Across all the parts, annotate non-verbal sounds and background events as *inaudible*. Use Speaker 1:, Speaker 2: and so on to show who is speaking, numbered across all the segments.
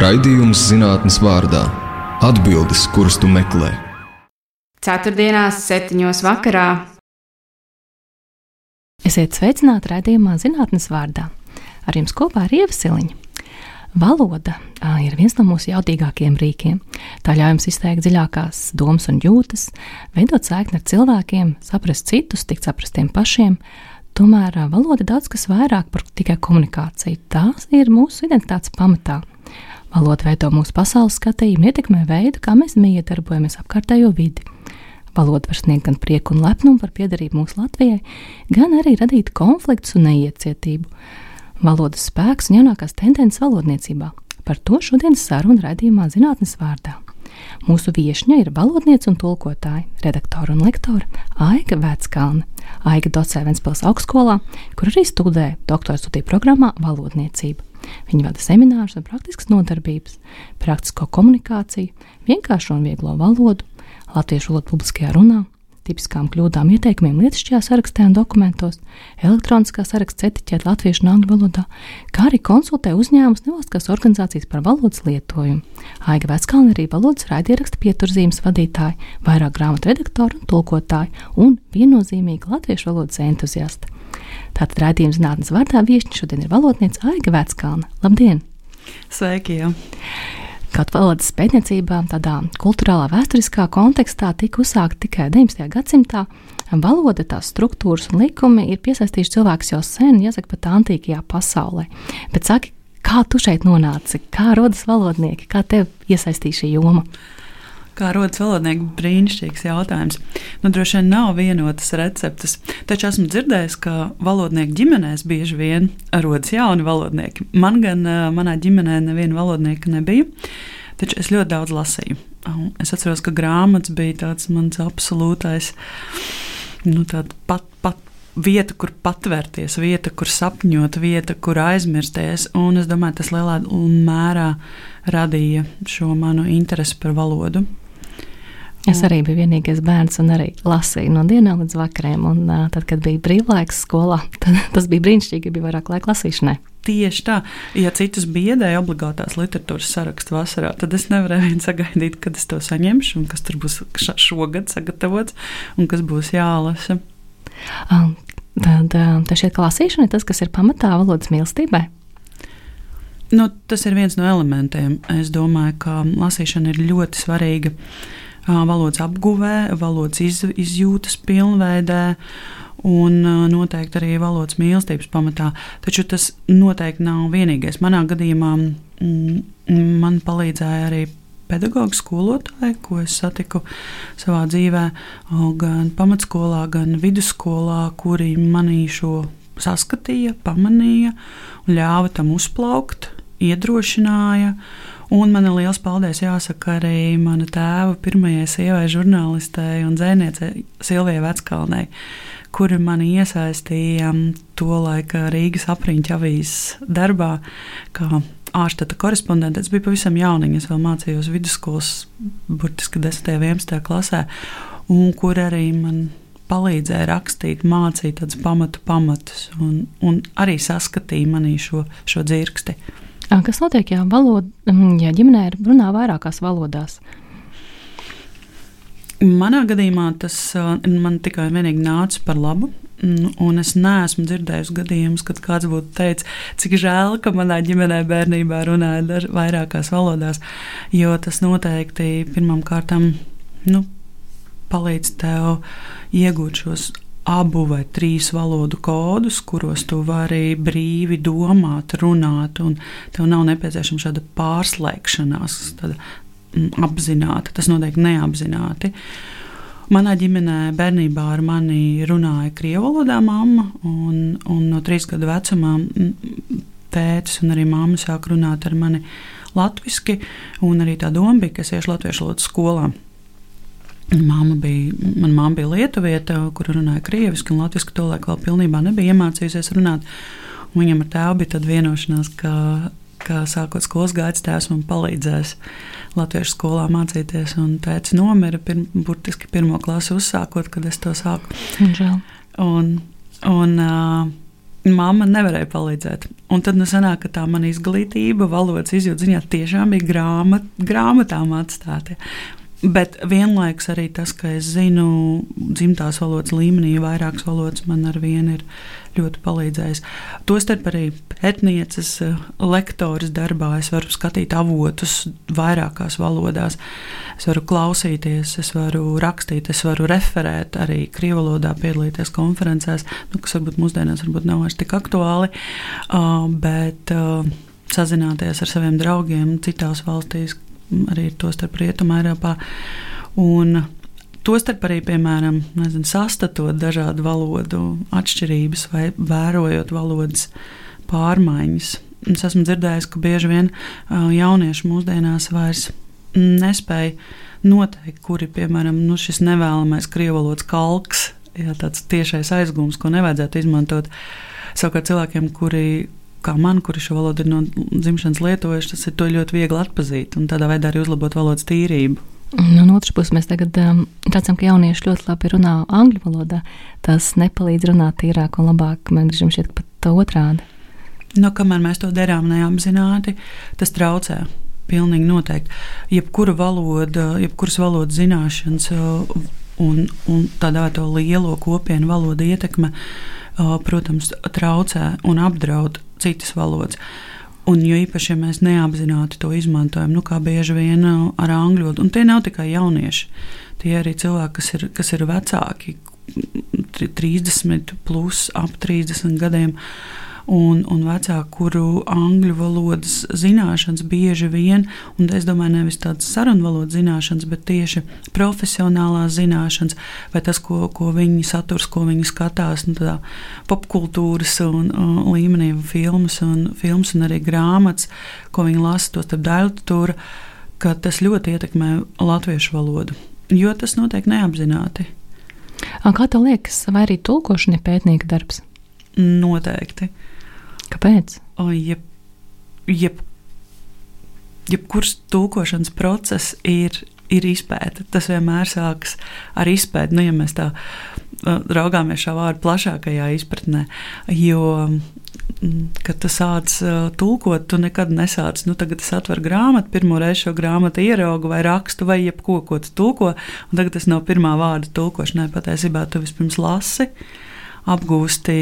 Speaker 1: Raidījums zinātnes vārdā - atbildes, kuras tu meklē.
Speaker 2: Ceturtdienās, septiņos vakarā.
Speaker 3: Esiet sveicināti raidījumā zinātnes vārdā. Ar jums kopā ir Ievasiliņa. Valoda ir viens no mūsu jautīgākajiem rīkiem. Tā ļauj mums izteikt dziļākās domas un jūtas, veidot saikni ar cilvēkiem, saprast citus, tikt saprastiem pašiem. Tomēr valoda ir daudz kas vairāk par tikai komunikāciju. Tās ir mūsu identitātes pamatā. Valoda veido mūsu pasaules skatījumu, ietekmē veidu, kā mēs miedarbojamies apkārtējo vidi. Valoda var sniegt gan prieku un lepnumu par piedarību mūsu Latvijai, gan arī radīt konfliktus un neiecietību. Valodas spēks un jaunākās tendences valodniecībā. Par to šodienas saruna raidījumā zinātnes vārdā. Mūsu viesņa ir valodniece un tulkotāja, redaktore un lektore Aiga Vēckalne. Aiga docē Ventspils augstskolā, kur arī studē doktora studiju programmā valodniecība. Viņa vada seminārus un praktiskas nodarbības, praktisko komunikāciju, vienkāršo un vieglo valodu, latviešu valodu publiskajā runā, tipiskām kļūdām, ieteikumiem lietišķajā sarakstā un dokumentos, elektroniskā saraksta etiķēta latviešu un angļu valodā, kā arī konsultē uzņēmumus nevalstiskās organizācijas par valodas lietojumu. Aiga Vēskalna arī valodas raidieraksta pieturzīmes vadītāja, vairāk grāmatu redaktora un tulkotāja un viennozīmīga latviešu valodas entuziasta. Tātad raidījuma zinātnes vārdā viesiņš šodien ir valodniece Aiga Vēskalna. Labdien!
Speaker 4: Sveiki! Jā.
Speaker 3: Kaut valodas pētniecībā, tādā kultūrālā, vēsturiskā kontekstā tika uzsākta tikai 19. gadsimtā. Valoda, tās struktūras un likumi ir piesaistījuši cilvēkus jau sen, jāsaka, pat antīkajā pasaulē. Bet saki, kā tu šeit nonāci, kā rodas valodnieki, kā tev iesaistīja šī joma?
Speaker 4: Kā rodas valodnieki, brīnišķīgs jautājums. Nu, droši vien nav vienotas receptes, taču esmu dzirdējis, ka valodnieku ģimenēs bieži vien rodas jauni valodnieki. Man gan manā ģimenē neviena valodnieka nebija, taču es ļoti daudz lasīju. Es atceros, ka grāmatas bija tāds mans absolūtais, nu, pat, pat vieta, kur patvērties, vieta, kur sapņot, vieta, kur aizmirsties. Un es domāju, tas lielā mērā radīja šo manu interesi par valodu.
Speaker 3: Es arī biju vienīgais bērns un arī lasīju no dienām līdz vakariem. Un, uh, tad, kad bija brīvlaiks skolā, *laughs* tad, tas bija brīnišķīgi, bija vairāk laika lasīšanai.
Speaker 4: Tieši tā, ja citus biedēja obligātās literatūras sarakstu vasarā, tad es nevarēju sagaidīt, kad es to saņemšu, un kas tur būs šogad sagatavots, un kas būs jālasa.
Speaker 3: Um, tad uh, šķiet, ka lasīšana ir tas, kas ir pamatā valodas mīlestībai.
Speaker 4: Nu, tas ir viens no elementiem. Es domāju, ka lasīšana ir ļoti svarīga valodas apguvē, valodas iz, izjūtas pilnveidē. Un noteikti arī valodas mīlestības pamatā. Taču tas noteikti nav vienīgais. Manā gadījumā mm, man palīdzēja arī pedagoģa skolotāji, ko es satiku savā dzīvē, gan pamatskolā, gan vidusskolā, kuri manī šo saskatīja, pamanīja un ļāva tam uzplaukt, iedrošināja. Un man ir liels paldies jāsaka arī mana tēva pirmajai sievai, žurnālistei un dzēniecei Silvijai Veckalnei, kuri mani iesaistīja to laika Rīgas apriņķa avīzes darbā, kā ārštata korespondente. Es biju pavisam jauniņa, es vēl mācījos vidusskolas, burtiski 10. un 11. klasē, un kur arī man palīdzēja rakstīt, mācīt tādus pamatu pamatus, un, un arī saskatīja manī šo, šo dzirksti.
Speaker 3: Kas notiek, ja, valoda, ja ģimenē runā vairākās valodās?
Speaker 4: Manā gadījumā tas man tikai vienīgi nāca par labu. Un es neesmu dzirdējusi gadījumus, kad kāds būtu teicis, cik žēl, ka manā ģimenē bērnībā runāja vairākās valodās, jo tas noteikti pirmām kārtām nu, palīdz tev iegūt šos abu vai trīs valodu kodus, kuros tu vari brīvi domāt, runāt, un tev nav nepieciešama šāda pārslēgšanās, tāda apzināta, tas noteikti neapzināti. Manā ģimenē bērnībā ar mani runāja krievu valodā mamma, un, un no trīs gadu vecumā tētis un arī mamma sāk runāt ar mani latviešu, un arī tā doma bija, ka es iešu latviešu valodas skolā. Māma bija, mana māma bija lietuvieta, kur runāja krieviski un latviešu. Tolaik vēl pilnībā nebija iemācījusies runāt. Viņam ar tēvu bija vienošanās, ka, ka sākot skolas gaitas, tēvs man palīdzēs latviešu skolā mācīties. Un tēvs nomira pirm, burtiski pirmo klasi uzsākot, kad es to sāku.
Speaker 3: Žēl.
Speaker 4: Un, un, uh, Māma nevarēja palīdzēt. Un tad nu sanāk, ka tā mana izglītība, valodas izjūta ziņā tiešām bija grāmat, grāmatām atstāta. Bet vienlaikus arī tas, ka es zinu dzimtās valodas līmenī, vairākas valodas man ar vienu ir ļoti palīdzējis. Tostarp arī etnieces eh, lektoras darbā es varu skatīt avotus vairākās valodās. Es varu klausīties, es varu rakstīt, es varu referēt, arī krievu valodā piedalīties konferencēs, nu, kas varbūt mūsdienās varbūt nav vairs tik aktuāli. Uh, bet, uh, Sazināties ar saviem draugiem citās valstīs, arī to starp Rietumē, Eiropā. Un Tostarp arī, piemēram, nezinu, sastatot dažādu valodu atšķirības vai vērojot valodas pārmaiņas. Es esmu dzirdējis, ka bieži vien jaunieši mūsdienās vairs nespēja noteikt, kuri, piemēram, nu, šis nevēlamais krievalots kalks, jā, tāds tiešais aizgūms, ko nevajadzētu izmantot. Savukārt cilvēkiem, kuri kā man, kuri šo valodu ir no dzimšanas lietojuši, tas ir ļoti viegli atpazīt un tādā veidā arī uzlabot valodas tīrību.
Speaker 3: No otras puses, mēs tagad um, redzam, ka jaunieši ļoti labi runā angļu valodā. Tas nepalīdz runāt tīrāk un labāk. Man gribam šķiet, ka pat otrādi.
Speaker 4: Nu, kamēr mēs to darām neapzināti, tas traucē. Pilnīgi noteikti. Jebkura valoda, jebkuras valodas zināšanas uh, un, un tādā to lielo kopienu valodu ietekme, uh, protams, traucē un apdraud citas valodas. Un jo īpaši, ja mēs neapzināti to izmantojam, nu, kā bieži vien uh, ar angļu valodu, un tie nav tikai jaunieši, tie arī cilvēki, kas ir, kas ir vecāki, 30, plus ap 30 gadiem. Uh, un, un vecāku, kuru angļu valodas zināšanas bieži vien, un es domāju, nevis tādas sarunvalodas zināšanas, bet tieši profesionālās zināšanas, vai tas, ko, ko viņi saturs, ko viņi skatās, nu, popkultūras un, un līmenī, filmas un, filmas un arī grāmatas, ko viņi lasa, to starp daļtūru, ka tas ļoti ietekmē latviešu valodu, jo tas notiek neapzināti.
Speaker 3: Kā tev liekas, vai arī tulkošana ir pētnieka darbs?
Speaker 4: Noteikti.
Speaker 3: Kāpēc?
Speaker 4: O, jeb, jeb, jebkurš tulkošanas process ir, ir izpēta. Tas vienmēr sākas ar izpēti, nu, ja mēs tā raugāmies šā vārda plašākajā izpratnē. Jo, kad tu sāc uh, tulkot, tu nekad nesāc, nu, tagad es atveru grāmatu, pirmo reizi šo grāmatu ieraugu vai rakstu vai jebko, ko tu tulko, un tagad tas nav pirmā vārda tulkošanai. Patiesībā tu vispirms lasi, uh, apgūsti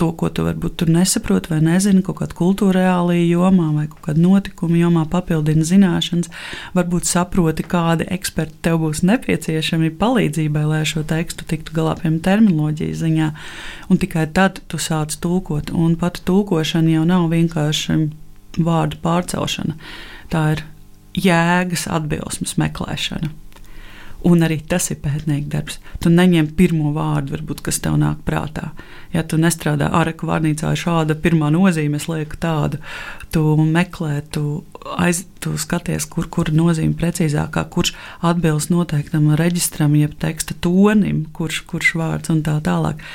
Speaker 4: to, ko tu varbūt tur nesaproti vai nezini, kaut kādā kultūrālajā jomā vai kaut kādā notikuma jomā, papildina zināšanas. Varbūt saproti, kādi eksperti tev būs nepieciešami palīdzībai, lai šo tekstu tiktu galā, piemēram, terminoloģijas ziņā. Un tikai tad tu sāc tulkot. Un pati tulkošana jau nav vienkārši vārdu pārcelšana. Tā ir jēgas atbilsmes meklēšana. Un arī tas ir pētnieka darbs. Tu neņem pirmo vārdu, varbūt, kas tev nāk prātā. Ja tu nestrādā ārēku vārnīcā, šāda pirmā nozīme, es lieku tādu, tu meklē, tu, aiz, tu skaties, kur, kur nozīme precīzākā, kurš atbilst noteiktam reģistram, jeb teksta tonim, kurš, kurš vārds un tā tālāk.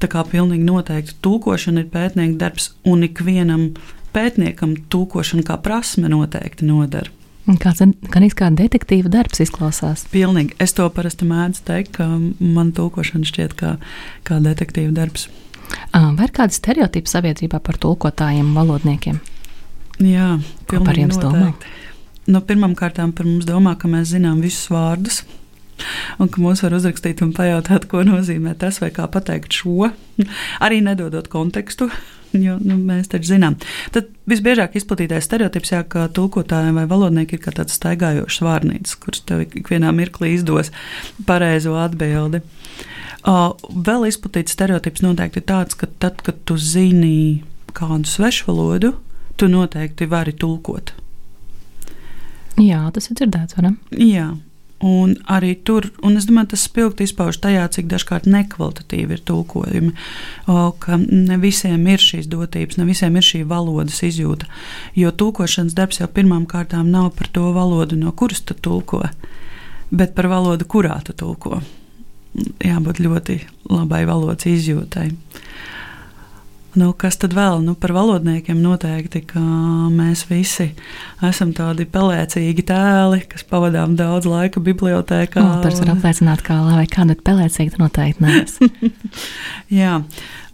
Speaker 4: Tā kā pilnīgi noteikti tulkošana ir pētnieka darbs, un ikvienam pētniekam tulkošana kā prasme noteikti nodara.
Speaker 3: Kāds gan kā detektīva darbs izklausās?
Speaker 4: Pilnīgi. Es to parasti mēdzu teikt, ka man tulkošana šķiet kā, kā detektīva darbs.
Speaker 3: Vai ir kādi stereotipi sabiedrībā par tulkotājiem, valodniekiem?
Speaker 4: Jā,
Speaker 3: Ko par jums domā?
Speaker 4: Nu, Pirmkārt, par mums domā, ka mēs zinām visus vārdus. Un ka mums var uzrakstīt un pajautāt, ko nozīmē tas, vai kā pateikt šo, arī nedodot kontekstu jo nu, mēs taču zinām. Tad visbiežāk izplatītais stereotips, jā, ka tulkotājiem vai valodnieki ir kā tāds staigājošs vārnītis, kurš tev ikvienā mirklī izdos pareizo atbildi. Uh, vēl izplatīts stereotips noteikti ir tāds, ka tad, kad tu zini kādu svešu valodu, tu noteikti vari tulkot.
Speaker 3: Jā, tas ir dzirdēts, vai ne?
Speaker 4: Jā, Un arī tur, un es domāju, tas spilgti izpaužas tajā, cik dažkārt nekvalitatīvi ir tulkojumi. O, ka ne visiem ir šīs dotības, ne visiem ir šī valodas izjūta. Jo tulkošanas darbs jau pirmām kārtām nav par to valodu, no kuras tu tulko, bet par valodu, kurā tu tulko. Jābūt ļoti labai valodas izjūtai. Nu, kas tad vēl? Nu, par valodniekiem noteikti, ka mēs visi esam tādi pelēcīgi tēli, kas pavadām daudz laika bibliotekā.
Speaker 3: Nu, tas var apliecināt, ka lai kāda pelēcīga, noteikti neesmu. *laughs*
Speaker 4: Jā,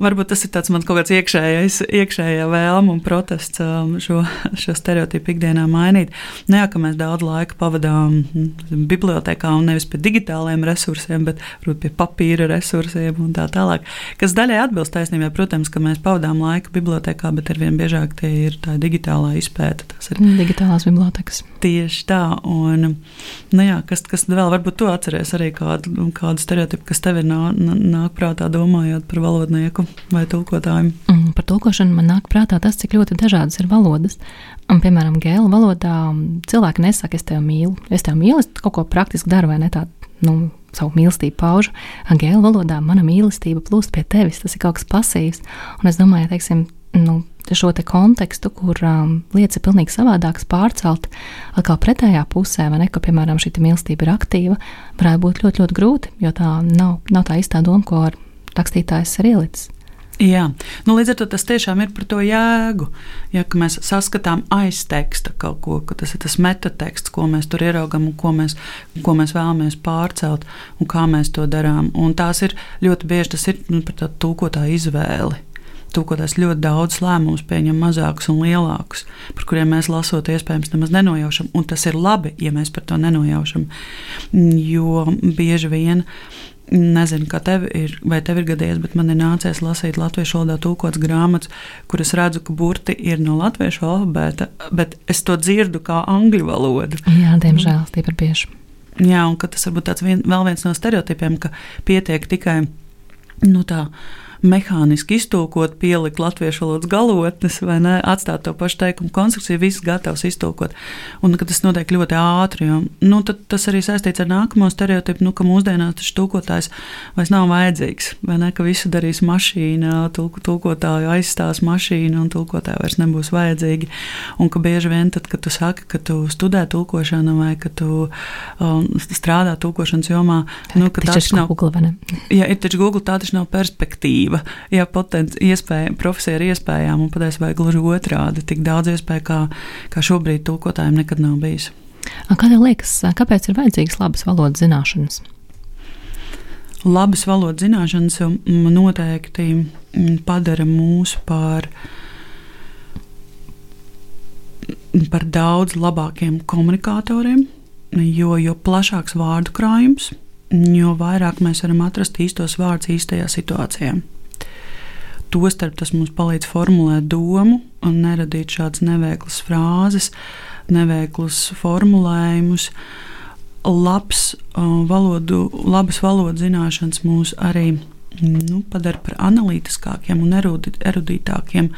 Speaker 4: varbūt tas ir mans kaut kāds iekšējais, iekšējā vēlme un protests um, šo, šo stereotipu ikdienā mainīt. Nu, jā, ka mēs daudz laika pavadām mm, bibliotekā un nevis pie digitāliem resursiem, bet pie papīra resursiem un tā tālāk. Kas daļai atbilst taisnībai, protams, ka mēs pavadām laiku bibliotekā, bet arvien biežāk tie ir tā digitālā izpēta. Tas ir
Speaker 3: digitālās bibliotekas.
Speaker 4: Tieši tā. Un, nu jā, kas, kas vēl varbūt tu atceries arī kādu, kādu stereotipu, kas tev ir nāk, nāk prātā domājot par valodnieku vai tulkotāju?
Speaker 3: Mm, par tulkošanu man nāk prātā tas, cik ļoti dažādas ir valodas. Un, piemēram, gēlu valodā cilvēki nesaka, es tevi mīlu. Es tevi mīlu, es kaut ko praktiski daru, vai ne tādu nu, savu mīlestību paužu. Gēlu valodā mana mīlestība plūst pie tevis, tas ir kaut kas pasīvs. Un es domāju, teiksim, nu, šo te kontekstu, kur um, lietas ir pilnīgi savādākas, pārcelt atkal pretējā pusē, vai ne, ka, piemēram, šī mīlestība ir aktīva, varētu būt ļoti, ļoti grūti, jo tā nav, nav tā īstā doma, ko rakstītājs ir ielicis.
Speaker 4: Jā, nu, līdz ar to tas tiešām ir par to jēgu. Ja mēs saskatām aiz teksta kaut ko, ka tas ir tas metateksts, ko mēs tur ieraugām un ko mēs, ko mēs vēlamies pārcelt un kā mēs to darām. Un tās ir ļoti bieži tas ir nu, par tādu tūkotāju izvēli tūkotājs ļoti daudz lēmumus pieņem mazākus un lielākus, par kuriem mēs lasot, iespējams, nemaz nenojaušam. Un tas ir labi, ja mēs par to nenojaušam. Jo bieži vien. Nezinu, kā tev ir, vai tev ir gadījies, bet man ir nācies lasīt latviešu valodā tūkots grāmatas, kuras redzu, ka burti ir no latviešu alfabēta, bet es to dzirdu kā angļu valodu.
Speaker 3: Jā, diemžēl, tie ir bieži.
Speaker 4: Jā, un tas varbūt tāds vien, vēl viens no stereotipiem, ka pietiek tikai nu, tā mehāniski iztulkot, pielikt latviešu valodas galotnes, vai ne, atstāt to pašu teikumu konstrukciju, viss gatavs iztulkot. Un ka tas notiek ļoti ātri. Jo, nu, tas arī saistīts ar nākamo stereotipu, nu, ka mūsdienās tas tulkotājs vairs nav vajadzīgs. Vai ne, ka visu darīs mašīna, tulk, tulkotāju aizstās mašīna un tulkotāji vairs nebūs vajadzīgi. Un ka bieži vien, tad, kad tu saki, ka tu studē tulkošanu vai ka tu um, strādā tulkošanas jomā,
Speaker 3: nu, ka tas nav Google. *laughs*
Speaker 4: Ja ir taču Google, tā taču nav perspektīva brīvība, ja potenciāli iespēja, profesija ir iespējama, un patiesībā gluži otrādi, tik daudz iespēju, kā, kā šobrīd tulkotājiem nekad nav bijis.
Speaker 3: Kā tev liekas, kāpēc ir vajadzīgas labas valodas zināšanas?
Speaker 4: Labas valodas zināšanas noteikti padara mūs par, par daudz labākiem komunikatoriem, jo, jo plašāks vārdu krājums, jo vairāk mēs varam atrast īstos vārdus īstajā situācijā. Tostarp tas mums palīdz formulēt domu un neradīt šādas neveiklas frāzes, neveiklus formulējumus. Labs, uh, valodu, labas valodas zināšanas mūs arī nu, padara par analītiskākiem un erudītākiem,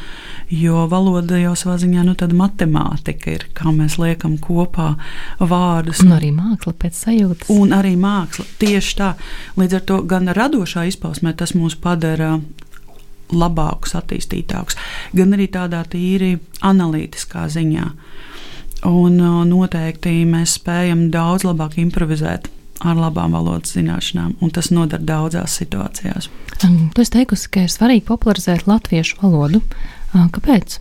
Speaker 4: jo valoda jau savā ziņā nu, tāda matemātika ir, kā mēs liekam kopā vārdus.
Speaker 3: Un arī māksla pēc sajūtas.
Speaker 4: Un arī māksla tieši tā. Līdz ar to gan radošā izpausmē tas mūs padara labākus, attīstītākus, gan arī tādā tīri analītiskā ziņā. Un noteikti mēs spējam daudz labāk improvizēt ar labām valodas zināšanām, un tas noder daudzās situācijās.
Speaker 3: Tu esi teikusi, ka ir svarīgi popularizēt latviešu valodu. Kāpēc?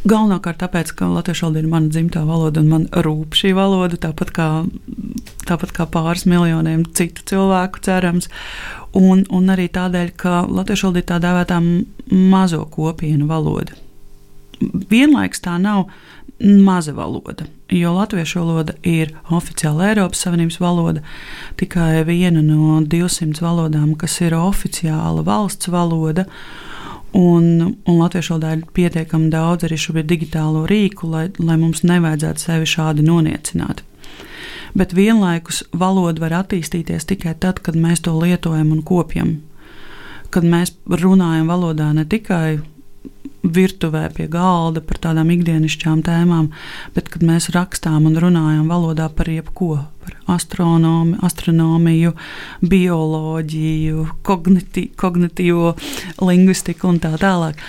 Speaker 4: Galvenokārt tāpēc, ka latviešu valoda ir mana dzimtā valoda un man rūp šī valoda, tāpat kā, tāpat kā pāris miljoniem citu cilvēku, cerams. Un, un arī tādēļ, ka latviešu valoda ir tā dēvētā mazo kopienu valoda. Vienlaikus tā nav maza valoda, jo latviešu valoda ir oficiāla Eiropas Savienības valoda, tikai viena no 200 valodām, kas ir oficiāla valsts valoda. Un, un latviešu valodā ir pietiekami daudz arī šobrīd digitālo rīku, lai, lai mums nevajadzētu sevi šādi noniecināt. Bet vienlaikus valoda var attīstīties tikai tad, kad mēs to lietojam un kopjam. Kad mēs runājam valodā ne tikai virtuvē pie galda par tādām ikdienišķām tēmām, bet kad mēs rakstām un runājam valodā par jebko, par astronomi, astronomiju, bioloģiju, kogniti, kognitīvo lingvistiku un tā tālāk.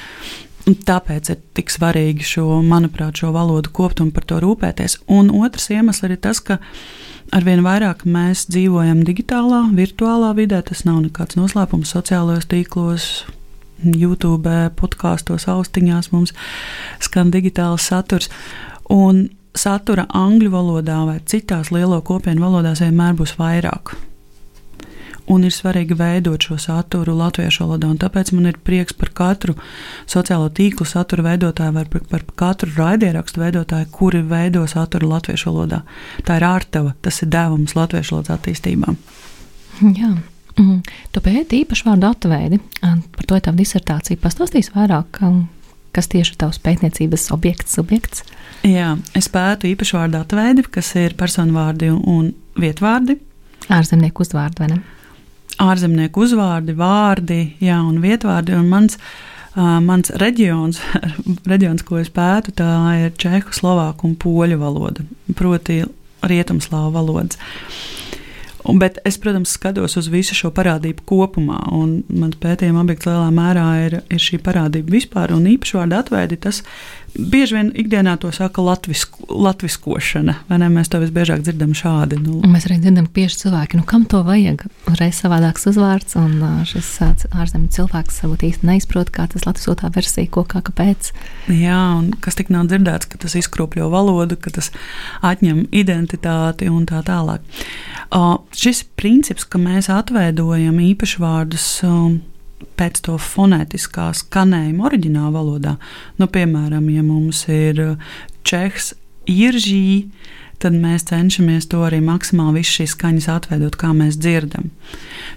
Speaker 4: Tāpēc ir tik svarīgi šo, manuprāt, šo valodu kopt un par to rūpēties. Un otrs iemesls ir tas, ka arvien vairāk mēs dzīvojam digitālā, virtuālā vidē. Tas nav nekāds noslēpums sociālajos tīklos, YouTube, podkāstos, austiņās mums skan digitāls saturs. Un satura angļu valodā vai citās lielo kopienu valodās vienmēr būs vairāk. Un ir svarīgi veidot šo saturu latviešu valodā. Tāpēc man ir prieks par katru sociālo tīklu satura veidotāju vai par, par katru raidierakstu veidotāju, kuri veido saturu latviešu valodā. Tā ir ārtava, tas ir devums latviešu valodas attīstībā.
Speaker 3: Jā. Mm. Tu pēti īpašu vārdu atveidi, par to ir tava disertācija. Pastāstīs vairāk, kas tieši ir tavs pētniecības objekts, subjekts?
Speaker 4: Jā, es pētu īpašu vārdu atveidi, kas ir personu vārdi un vietvārdi.
Speaker 3: Ārzemnieku uzvārdi, vai ne?
Speaker 4: Ārzemnieku uzvārdi, vārdi, jā, un vietvārdi. Un mans, uh, mans reģions, *laughs* reģions, ko es pētu, tā ir čehu, slovāku un poļu valoda, proti rietumslāvu valodas. Un, bet es, protams, skatos uz visu šo parādību kopumā. Mans pētījuma objekts lielā mērā ir, ir šī parādība vispār. Un īpaši vārdu atveidi tas bieži vien ikdienā to saka latvisku, latviskošana. Mēs to visbiežāk dzirdam šādi.
Speaker 3: Nu. Mēs arī dzirdam, ka bieži cilvēki, nu, kam to vajag? Reiz savādāks uzvārds, un šis ārzemju cilvēks varbūt īsti neizprot, kā tas latviskotā versija, ko kā kāpēc.
Speaker 4: Jā, un kas tik nav dzirdēts, ka tas izkropļo valodu, ka tas atņem identitāti un tā tālāk. Uh, šis princips, ka mēs atveidojam īpašvārdus. Uh, pēc to fonētiskā skanējuma oriģinālā valodā. Nu, piemēram, ja mums ir uh, čehs, iržī, tad mēs cenšamies to arī maksimāli visu šīs skaņas atveidot, kā mēs dzirdam.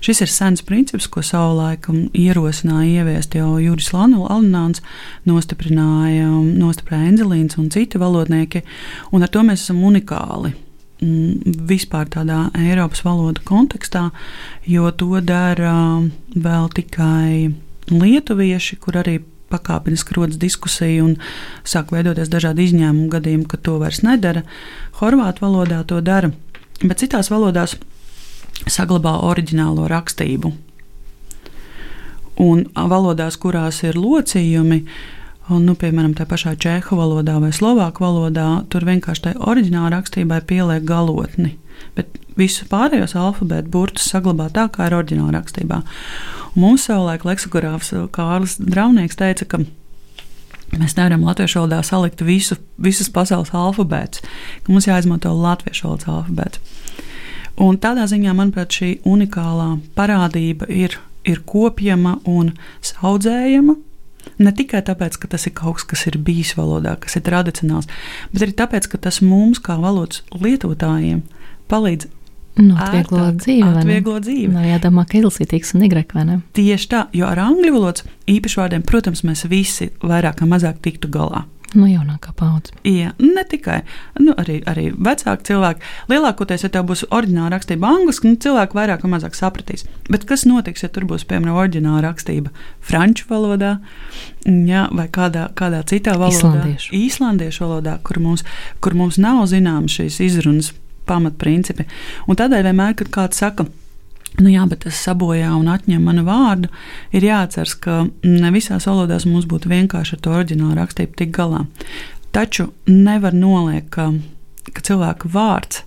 Speaker 4: Šis ir sens princips, ko savulaik ierosināja ieviest jau Juris Lanāns, nostiprināja, nostiprināja Enzelīns un citi valodnieki, un ar to mēs esam unikāli vispār tādā Eiropas valodu kontekstā, jo to dara vēl tikai lietuvieši, kur arī pakāpeniski rodas diskusija un sāk veidoties dažādi izņēmumu gadījumi, ka to vairs nedara. Horvātu valodā to dara, bet citās valodās saglabā oriģinālo rakstību. Un valodās, kurās ir locījumi, uh, Un, nu, piemēram, tā pašā čehu valodā vai slovāku valodā, tur vienkārši tai oriģinālā rakstībai pieliek galotni. Bet visus pārējos alfabēta burtus saglabā tā, kā ir oriģinālā rakstībā. Un mums savulaik leksikogrāfs Kārlis Draunieks teica, ka mēs nevaram latviešu valodā salikt visu, visas pasaules alfabētus, ka mums jāizmanto latviešu valodas alfabēts. Un tādā ziņā, manuprāt, šī unikālā parādība ir, ir kopjama un saudzējama Ne tikai tāpēc, ka tas ir kaut kas, kas ir bijis valodā, kas ir tradicionāls, bet arī tāpēc, ka tas mums, kā valodas lietotājiem, palīdz
Speaker 3: Nu, atvieglo dzīvi.
Speaker 4: Atvieglo dzīvi.
Speaker 3: Nav jādomā, ka ilgsītīgs un nigrek, vai ne?
Speaker 4: Tieši tā, jo ar angļu valodas īpašvārdiem, protams, mēs visi vairāk vai mazāk tiktu galā.
Speaker 3: Nu, jaunākā paudze.
Speaker 4: Jā, ne tikai. Nu, arī, arī vecāki cilvēki. Lielākoties, ja tev būs oriģināla rakstība angļuiski, nu, cilvēki vairāk vai mazāk sapratīs. Bet kas notiks, ja tur būs, piemēram, oriģināla rakstība franču valodā jā, vai kādā, kādā citā valodā?
Speaker 3: Īslandiešu.
Speaker 4: Īslandiešu valodā, kur mums, kur mums nav zināmas šīs izrunas pamatprincipi. Un tādēļ vienmēr, kad kāds saka, Nu jā, bet tas sabojā un atņem manu vārdu. Ir jāatcerās, ka ne visās valodās mums būtu vienkārši ar to oriģinālu rakstību tik galā. Taču nevar noliekt, ka, ka cilvēka vārds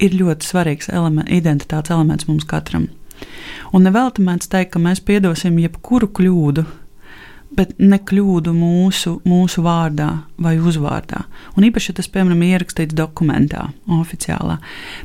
Speaker 4: ir ļoti svarīgs element, identitātes elements mums katram. Un nevelti mēdz teikt, ka mēs piedosim jebkuru kļūdu, bet ne kļūdu mūsu, mūsu vārdā vai uzvārdā. Un īpaši, ja tas, piemēram, ir ierakstīts dokumentā, oficiālā.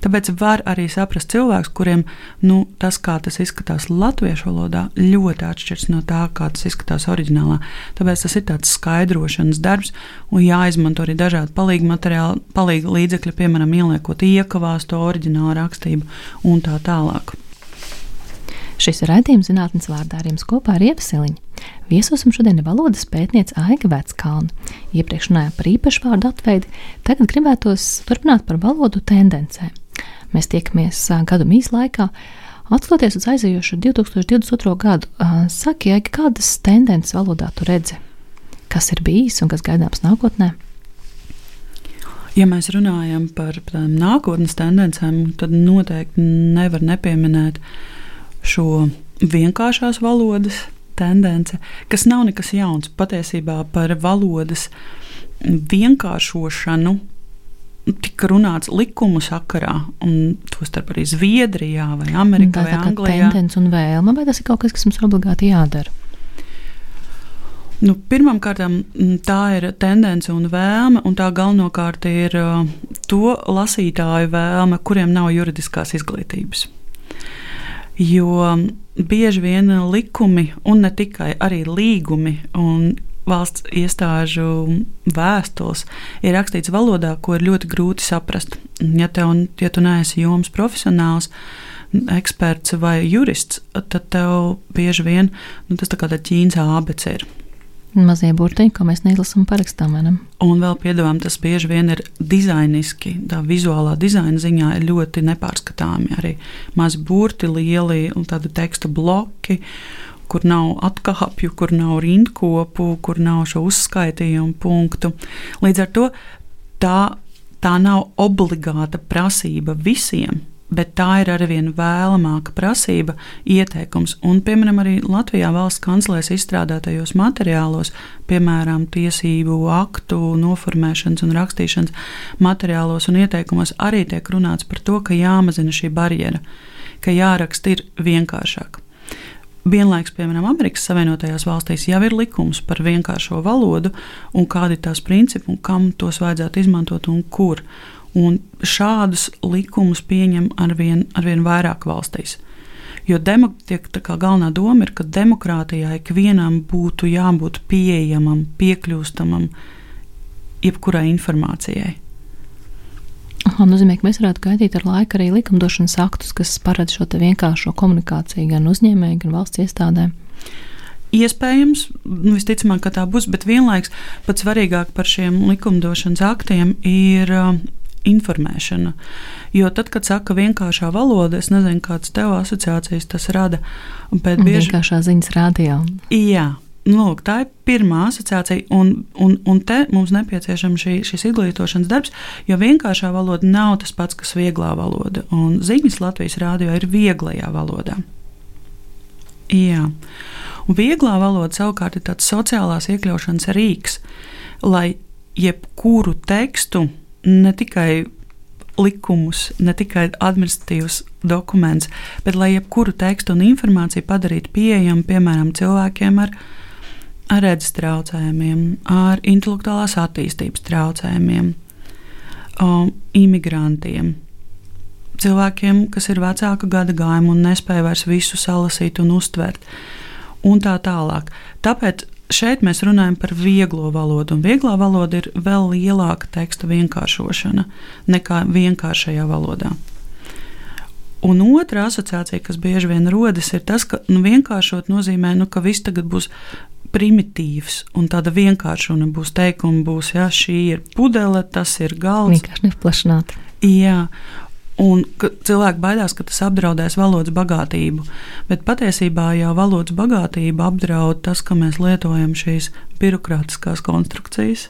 Speaker 4: Tāpēc var arī saprast cilvēks, kuriem nu, tas, kā tas izskatās latviešu valodā, ļoti atšķiras no tā, kā tas izskatās oriģinālā. Tāpēc tas ir tāds skaidrošanas darbs, un jāizmanto arī dažādi palīgi materiāli, palīgi līdzekļi, piemēram, ieliekot iekavās to oriģinālu rakstību un tā tālāk.
Speaker 3: Šis ir raidījums zinātnes vārdā ar jums kopā ar Ievasiliņu. Viesosim šodien valodas pētniece Aiga Veckalna. Iepriekš runājām par īpašvārdu atveidi, tagad gribētos turpināt par valodu tendencēm. Mēs tiekamies gadu mīs laikā. Atskatoties uz aizejošo 2022. gadu, saki, Aiga, kādas tendences valodā tu redzi? Kas ir bijis un kas gaidāms nākotnē?
Speaker 4: Ja mēs runājam par tādām nākotnes tendencēm, tad noteikti nevar nepieminēt uh, šo vienkāršās valodas tendence, kas nav nekas jauns. Patiesībā par valodas vienkāršošanu tika runāts likumu sakarā, un tostarp arī Zviedrijā, vai Amerikā, vai Anglijā.
Speaker 3: Tendence un vēlme, vai tas ir kaut kas, kas mums obligāti jādara?
Speaker 4: Nu, Pirmkārt, tā ir tendence un vēlme, un tā galvenokārt ir to lasītāju vēlme, kuriem nav juridiskās izglītības. Jo bieži vien likumi, un ne tikai arī līgumi un valsts iestāžu vēstules ir rakstīts valodā, ko ir ļoti grūti saprast. Ja, tev, ja tu neesi jomas profesionāls, eksperts vai jurists, tad tev bieži vien nu, tas tā kā ķīnas abecē ir.
Speaker 3: Mazie burtiņi, ko mēs neizlasām parakstām.
Speaker 4: Un vēl piedāvājam, tas bieži vien ir dizainiski, tā vizuālā dizaina ziņā ir ļoti nepārskatāmi. Arī mazi burti, lieli un tādi teksta bloki kur nav atkāpju, kur nav rindkopu, kur nav šo uzskaitījumu punktu. Līdz ar to tā, tā nav obligāta prasība visiem. Bet tā ir arī viena vēlamāka prasība, ieteikums. Un, piemēram, arī Latvijā valsts kanclēs izstrādātajos materiālos, piemēram, tiesību aktu noformēšanas un rakstīšanas materiālos un ieteikumos, arī tiek runāts par to, ka jāmazina šī barjera, ka jāraksta ir vienkāršāk. Vienlaikus, piemēram, Amerikas Savienotajās valstīs jau ir likums par vienkāršo valodu un kādi ir tās principi un kam tos vajadzētu izmantot un kur. Un šādus likumus pieņem arvien, arvien vairāk valstīs. Jo tiek, galvenā doma ir, ka demokrātijā ikvienam būtu jābūt pieejamam, piekļūstamam jebkurai informācijai.
Speaker 3: Aha, nozīmē, ka mēs varētu gaidīt ar laiku arī likumdošanas aktus, kas paredz šo vienkāršo komunikāciju gan uzņēmēju, gan valsts iestādēm.
Speaker 4: Iespējams, nu, visticamāk, ka tā būs, bet vienlaikus pats svarīgāk par šiem likumdošanas aktiem ir uh, informēšana. Jo tad, kad saka vienkāršā valoda, es nezinu, kādas tev asociācijas tas rada.
Speaker 3: Bet bieži vienkāršā ziņas rādījā.
Speaker 4: Jā, Nu, lūk, tā ir pirmā asociācija, un, un, un te mums nepieciešams šī, šis izglītošanas darbs, jo vienkāršā valoda nav tas pats, kas vieglā valoda. Un ziņas Latvijas rādio ir vieglajā valodā. Jā. Un vieglā valoda savukārt ir tāds sociālās iekļaušanas rīks, lai jebkuru tekstu, ne tikai likumus, ne tikai administratīvus dokumentus, bet lai jebkuru tekstu un informāciju padarītu pieejamu, piemēram, cilvēkiem ar ar redzes traucējumiem, ar intelektuālās attīstības traucējumiem, um, imigrantiem, cilvēkiem, kas ir vecāka gada gājuma un nespēja vairs visu salasīt un uztvert, un tā tālāk. Tāpēc šeit mēs runājam par vieglo valodu, un vieglā valoda ir vēl lielāka teksta vienkāršošana nekā vienkāršajā valodā. Un otra asociācija, kas bieži vien rodas, ir tas, ka nu, vienkāršot nozīmē, nu, ka viss tagad būs primitīvs un tāda vienkārša un būs teikumi, būs, ja šī ir pudele, tas ir galds.
Speaker 3: Vienkārši neplašināt.
Speaker 4: Jā, un cilvēki baidās, ka tas apdraudēs valodas bagātību. Bet patiesībā jau valodas bagātību apdraud tas, ka mēs lietojam šīs birokrātiskās konstrukcijas,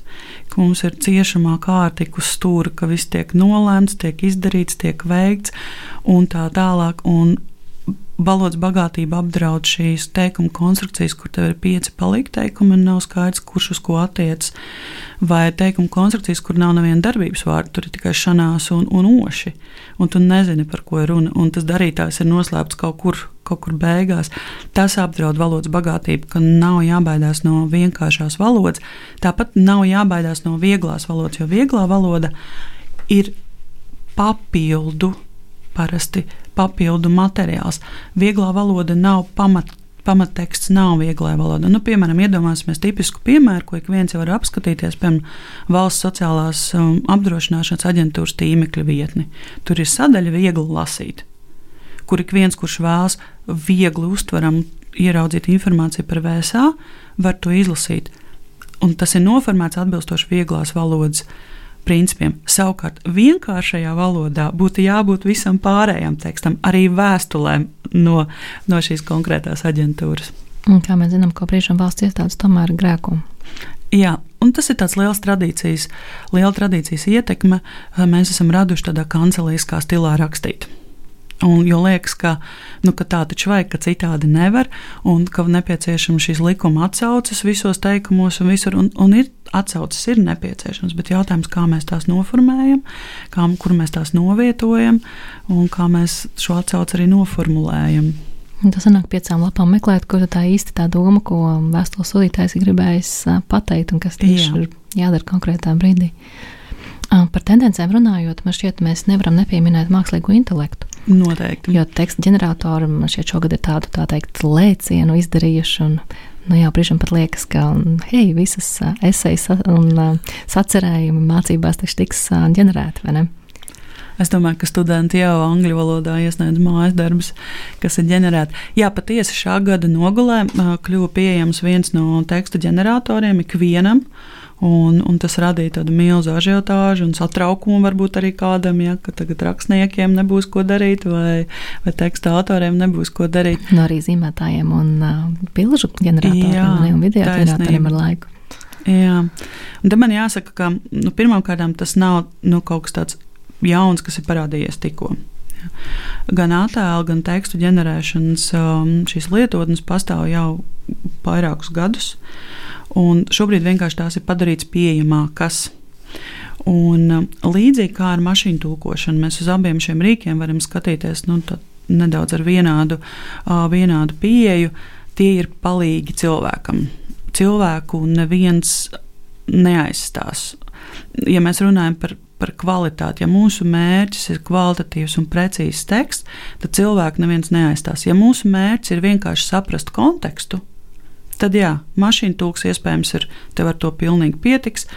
Speaker 4: ka mums ir ciešamā kārtika uz stūra, ka viss tiek nolēmts, tiek izdarīts, tiek veikts un tā tālāk. Un valodas bagātība apdraud šīs teikuma konstrukcijas, kur tev ir pieci palikteikumi un nav skaidrs, kurš uz ko attiecas. Vai teikuma konstrukcijas, kur nav neviena darbības vārda, tur ir tikai šanās un, un oši, un tu nezini, par ko ir runa, un tas darītājs ir noslēpts kaut kur, kaut kur beigās. Tas apdraud valodas bagātību, ka nav jābaidās no vienkāršās valodas, tāpat nav jābaidās no vieglās valodas, jo vieglā valoda ir papildu parasti papildu materiāls. Vieglā valoda nav pamat, pamatteksts, nav vieglā valoda. Nu, piemēram, iedomāsimies tipisku piemēru, ko ik viens var apskatīties, piemēram, valsts sociālās um, apdrošināšanas aģentūras tīmekļa vietni. Tur ir sadaļa viegli lasīt, kur ik viens, kurš vēlas viegli uztveram, ieraudzīt informāciju par VSA, var to izlasīt. Un tas ir noformēts atbilstoši vieglās valodas uh, principiem. Savukārt, vienkāršajā valodā būtu jābūt visam pārējām tekstam, arī vēstulēm no, no šīs konkrētās aģentūras.
Speaker 3: Un kā mēs zinām, ko brīžam valsts iestādes tomēr ir grēkumi.
Speaker 4: Jā, un tas ir tāds liels tradīcijas, liela tradīcijas ietekme. Mēs esam raduši tādā kancelīskā stilā rakstīt. Un, jo liekas, ka, nu, ka tā taču vajag, ka citādi nevar, un ka nepieciešams šīs likuma atsauces visos teikumos un visur. Un, un ir atsauces ir nepieciešams, bet jautājums, kā mēs tās noformējam, kā, kur mēs tās novietojam un kā mēs šo atsauci arī noformulējam.
Speaker 3: Tas nāk piecām lapām meklēt, ko tā īsti tā doma, ko vēstules sūtītājs ir gribējis pateikt un kas tieši Jā. ir jādara konkrētā brīdī. Par tendencēm runājot, man šķiet, mēs nevaram nepieminēt mākslīgo intelektu.
Speaker 4: Noteikti.
Speaker 3: Jo teksta ģeneratori man šķiet šogad ir tādu tā teikt lēcienu izdarījuši. Un, nu jā, brīžam pat liekas, ka hei, visas esejas un sacerējumi mācībās tiks ģenerēti, vai ne?
Speaker 4: Es domāju, ka studenti jau angļu valodā iesniedz mājas darbus, kas ir ģenerēti. Jā, patiesi šā gada nogulē kļuva pieejams viens no teksta ģeneratoriem ikvienam. Un, un tas radīja tādu milzu ažiotāžu un satraukumu varbūt arī kādam, ja, ka tagad rakstniekiem nebūs ko darīt, vai, vai teksta autoriem nebūs ko darīt.
Speaker 3: No nu, arī zīmētājiem un uh, bilžu ģeneratoriem Jā, un video ģeneratoriem ar laiku.
Speaker 4: Jā, un tad man jāsaka, ka nu, pirmkārt tas nav nu, kaut kas tāds jauns, kas ir parādījies tikko. Gan attēlu, gan tekstu ģenerēšanas um, šīs lietotnes pastāv jau vairākus gadus, un šobrīd vienkārši tās ir padarītas pieejamākas. Un, um, līdzīgi kā ar mašīnu tulkošanu, mēs uz abiem šiem rīkiem varam skatīties nu, nedaudz ar vienādu, uh, vienādu pieeju. Tie ir palīgi cilvēkam. Cilvēku neviens neaizstās. Ja mēs runājam par par kvalitāti. Ja mūsu mērķis ir kvalitatīvs un precīzs teksts, tad cilvēku neviens neaizstās. Ja mūsu mērķis ir vienkārši saprast kontekstu, tad jā, mašīna tūks iespējams ir, tev ar to pilnīgi pietiks.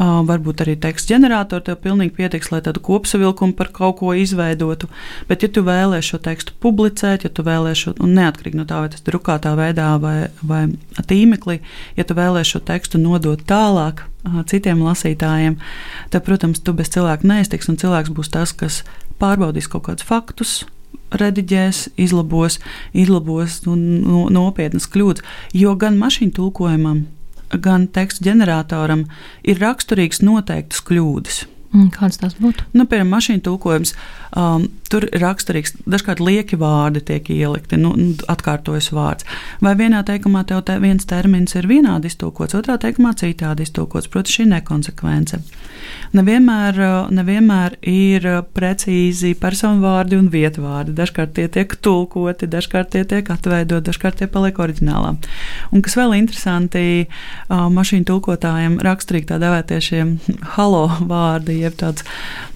Speaker 4: Uh, varbūt arī teksta ģenerators tev pilnīgi pietiks, lai tādu kopsavilkumu par kaut ko izveidotu. Bet, ja tu vēlēsies šo tekstu publicēt, ja tu vēlēsies, un neatkarīgi no tā, vai tas ir drukātā veidā vai, vai tīmeklī, ja tu vēlēsies šo tekstu nodot tālāk citiem lasītājiem, tad, protams, tu bez cilvēka neiztiks, un cilvēks būs tas, kas pārbaudīs kaut kādus faktus, rediģēs, izlabos, izlabos nu, nu, nopietnas kļūdas. Jo gan mašīnu tulkojumam, gan tekstu ģeneratoram ir raksturīgas noteiktas kļūdas.
Speaker 3: Kādas tās būtu?
Speaker 4: Nu, piemēram, mašīna tulkojums. Um, tur raksturīgs, dažkārt lieki vārdi tiek ielikti, nu, atkārtojas vārds. Vai vienā teikumā tev te viens termins ir vienādi iztulkots, otrā teikumā citādi iztulkots. Protams, šī nekonsekvence. Nevienmēr, nevienmēr ir precīzi personu vārdi un vietu vārdi. Dažkārt tie tiek tulkoti, dažkārt tie tiek atveidoti, dažkārt tie paliek oriģinālā. Un kas vēl interesanti, mašīnu tulkotājiem raksturīgi tā devētie šie halo vārdi, jeb tādas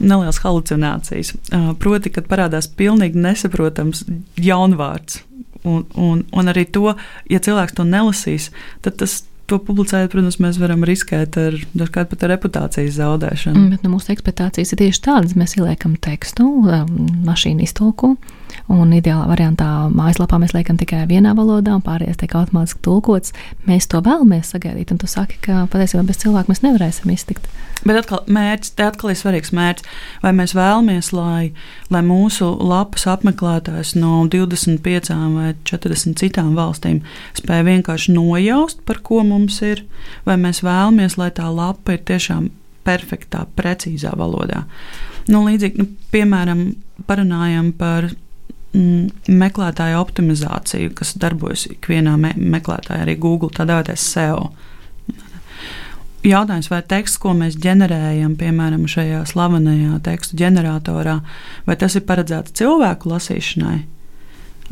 Speaker 4: nelielas halucinācijas. Proti, kad parādās pilnīgi nesaprotams jaunvārds. Un, un, un arī to, ja cilvēks to nelasīs, tad tas to publicējot, protams, mēs varam riskēt ar dažkārt pat ar reputācijas zaudēšanu.
Speaker 3: Mm, bet nu, mūsu ekspektācijas ir tieši tādas. Mēs ieliekam tekstu, um, mašīnu iztulku, un ideālā variantā mājaslapā mēs liekam tikai vienā valodā, un pārējais tiek automātiski tulkots. Mēs to vēlamies sagaidīt, un tu saki, ka patiesībā bez cilvēka mēs nevarēsim iztikt.
Speaker 4: Bet atkal, mērķis, te atkal ir svarīgs mērķis. Vai mēs vēlamies, lai, lai mūsu lapas apmeklētājs no 25 vai 40 citām valstīm spēj vienkārši nojaust, par ko mums ir, vai mēs vēlamies, lai tā lapa ir tiešām perfektā, precīzā valodā. Nu, līdzīgi, nu, piemēram, parunājam par mm, meklētāju optimizāciju, kas darbojas ikvienā me meklētājā, arī Google, tā dēvētais SEO jautājums, vai teksts, ko mēs ģenerējam, piemēram, šajā slavenajā tekstu ģeneratorā, vai tas ir paredzēts cilvēku lasīšanai,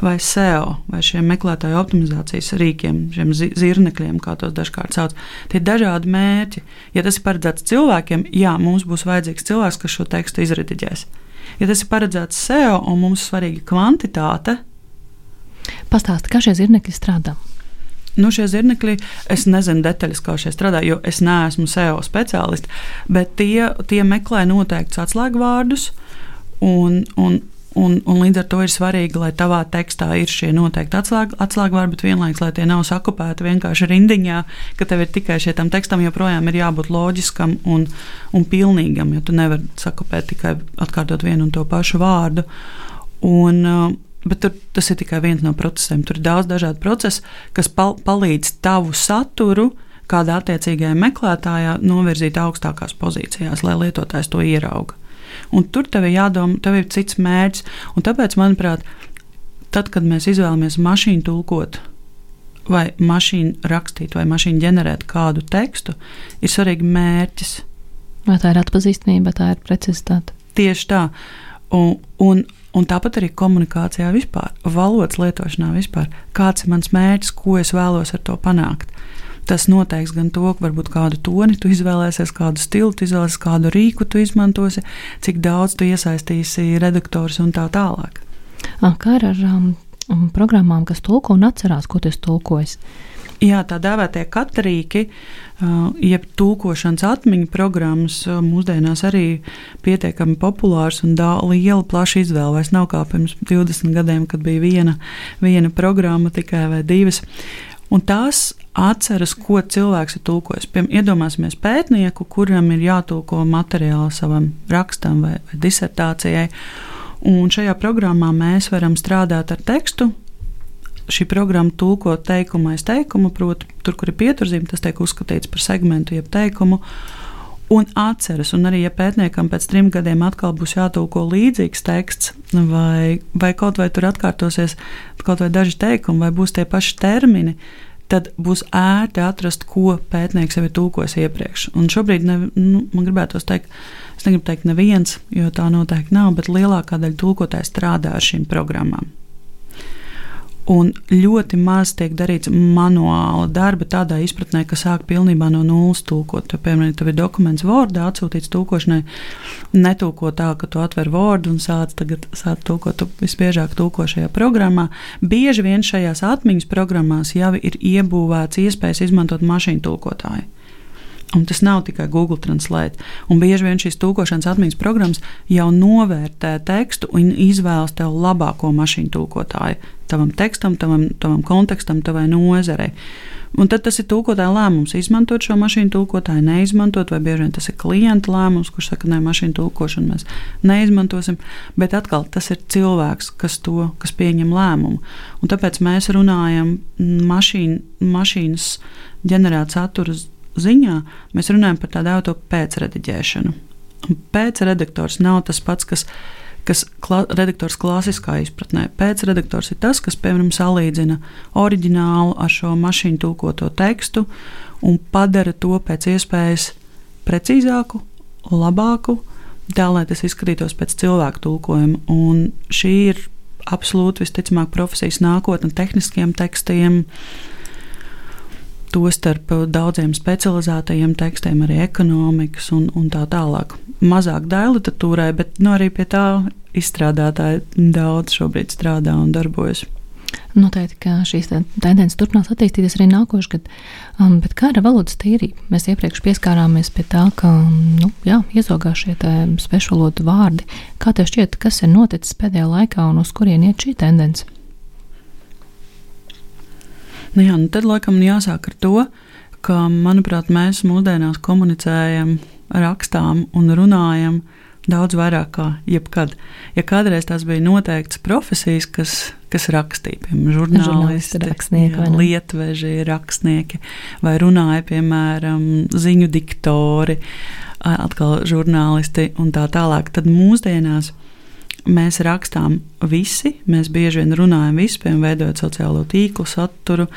Speaker 4: vai SEO, vai šiem meklētāju optimizācijas rīkiem, šiem zirnekļiem, kā tos dažkārt sauc. Tie ir dažādi mērķi. Ja tas ir paredzēts cilvēkiem, jā, mums būs vajadzīgs cilvēks, kas šo tekstu izrediģēs. Ja tas ir paredzēts SEO un mums svarīga kvantitāte,
Speaker 3: Pastāsti, kā šie zirnekļi strādā?
Speaker 4: Nu, šie zirnekļi, es nezinu detaļas, kā šie strādā, jo es neesmu SEO speciālists, bet tie, tie meklē noteiktus atslēgvārdus. Un, un, un, un līdz ar to ir svarīgi, lai tavā tekstā ir šie noteikti atslēg, atslēgvārdi, bet vienlaikus, lai tie nav sakopēti vienkārši rindiņā, ka tev ir tikai šie tam tekstam joprojām ir jābūt loģiskam un, un pilnīgam, jo tu nevari sakopēt tikai atkārtot vienu un to pašu vārdu. Un, uh, Bet tur, tas ir tikai viens no procesiem. Tur ir daudz dažādu procesu, kas pal palīdz tavu saturu kādā attiecīgajā meklētājā novirzīt augstākās pozīcijās, lai lietotājs to ierauga. Un tur tev ir jādomā, tev ir cits mērķis. Un tāpēc, manuprāt, tad, kad mēs izvēlamies mašīnu tulkot, vai mašīnu rakstīt, vai mašīnu ģenerēt kādu tekstu, ir svarīgi mērķis.
Speaker 3: Vai tā ir atpazīstamība, vai tā ir precizitāte?
Speaker 4: Tieši tā. Un, un, Un tāpat arī komunikācijā vispār, valodas lietošanā vispār. Kāds ir mans mērķis, ko es vēlos ar to panākt? Tas noteiks gan to, varbūt kādu toni tu izvēlēsies, kādu stilu tu izvēlēsies, kādu rīku tu izmantosi, cik daudz tu iesaistīsi redaktors un tā tālāk.
Speaker 3: Kā ar um, programmām, kas tulko un atcerās, ko tu esi tulkojis?
Speaker 4: Jā, tā dēvētie katrīki, jeb tulkošanas atmiņu programmas, mūsdienās arī pietiekami populārs un dā, liela, plaša izvēle. Vairs nav kā pirms 20 gadiem, kad bija viena, viena programma tikai vai divas. Un tās atceras, ko cilvēks ir tulkojis. Piemēram, iedomāsimies pētnieku, kuram ir jātulko materiāli savam rakstam vai, vai disertācijai. Un šajā programmā mēs varam strādāt ar tekstu. Šī programma tulko teikumu aiz teikumu, proti, tur, kur ir pieturzīme, tas tiek uzskatīts par segmentu, jeb teikumu. Un atceras, un arī, ja pētniekam pēc trim gadiem atkal būs jātulko līdzīgs teksts, vai, vai kaut vai tur atkārtosies kaut vai daži teikumi, vai būs tie paši termini, tad būs ērti atrast, ko pētnieks jau ir tulkojis iepriekš. Un šobrīd ne, nu, man gribētos teikt, es negribu teikt, neviens, jo tā noteikti nav, bet lielākā daļa tulkotāju strādā ar šīm programmām. Un ļoti maz tiek darīts manuāla darba, tādā izpratnē, ka sāk pilnībā no nulles tulkot. Tu, piemēram, tev ir dokuments Word, atsūtīts tulkošanai, netulko tā, ka tu atver Word un sāc tagad sāc tulkot. Tu visbiežāk tulko šajā programmā. Bieži vien šajās atmiņas programmās jau ir iebūvēts iespējas izmantot mašīnu tulkotāju. Un tas nav tikai Google Translate. Un bieži vien šīs tūkošanas atmiņas programmas jau novērtē tekstu un izvēlas tev labāko mašīnu tūkotāju. Tavam tekstam, tavam, tavam kontekstam, tavai nozarei. Un tad tas ir tūkotāja lēmums, izmantot šo mašīnu tūkotāju, neizmantot, vai bieži vien tas ir klienta lēmums, kurš saka, nē, mašīnu tūkošanu mēs neizmantosim. Bet atkal tas ir cilvēks, kas to kas pieņem lēmumu. Un tāpēc mēs runājam mašīn, mašīnas ģenerēt satura ziņā mēs runājam par tādu auto pēcrediģēšanu. Pēcredaktors nav tas pats, kas, kas kla, redaktors klasiskā izpratnē. Pēcredaktors ir tas, kas, piemēram, salīdzina oriģinālu ar šo mašīnu tulkoto tekstu un padara to pēc iespējas precīzāku, labāku, tā lai tas izskatītos pēc cilvēku tulkojuma. Un šī ir absolūti visticamāk profesijas nākotne tehniskiem tekstiem, uh, Tostarp daudziem specializētajiem tekstiem, arī ekonomikas un, un tā tālāk. Mazāk daļu literatūrai, bet nu, arī pie tā izstrādātāji daudz šobrīd strādā un darbojas.
Speaker 3: Noteikti, ka šīs tendences turpinās attīstīties arī nākošais gads. Um, bet kā ar valodas tīrību? Mēs iepriekš pieskārāmies pie tā, ka nu, jā, iezogās šie svešvalodu vārdi. Kā tev šķiet, kas ir noticis pēdējā laikā un uz kurien iet šī tendence?
Speaker 4: Nu jā, nu tad laikam jāsāk ar to, ka, manuprāt, mēs mūsdienās komunicējam, rakstām un runājam daudz vairāk kā jebkad. Ja kādreiz tās bija noteikts profesijas, kas, kas rakstīja, piemēram, žurnālisti,
Speaker 3: rakstnieki,
Speaker 4: lietveži, rakstnieki, vai runāja, piemēram, ziņu diktori, atkal žurnālisti un tā tālāk, tad mūsdienās mēs rakstām visi, mēs bieži vien runājam visi, piemēram, veidojot sociālo tīklu saturu,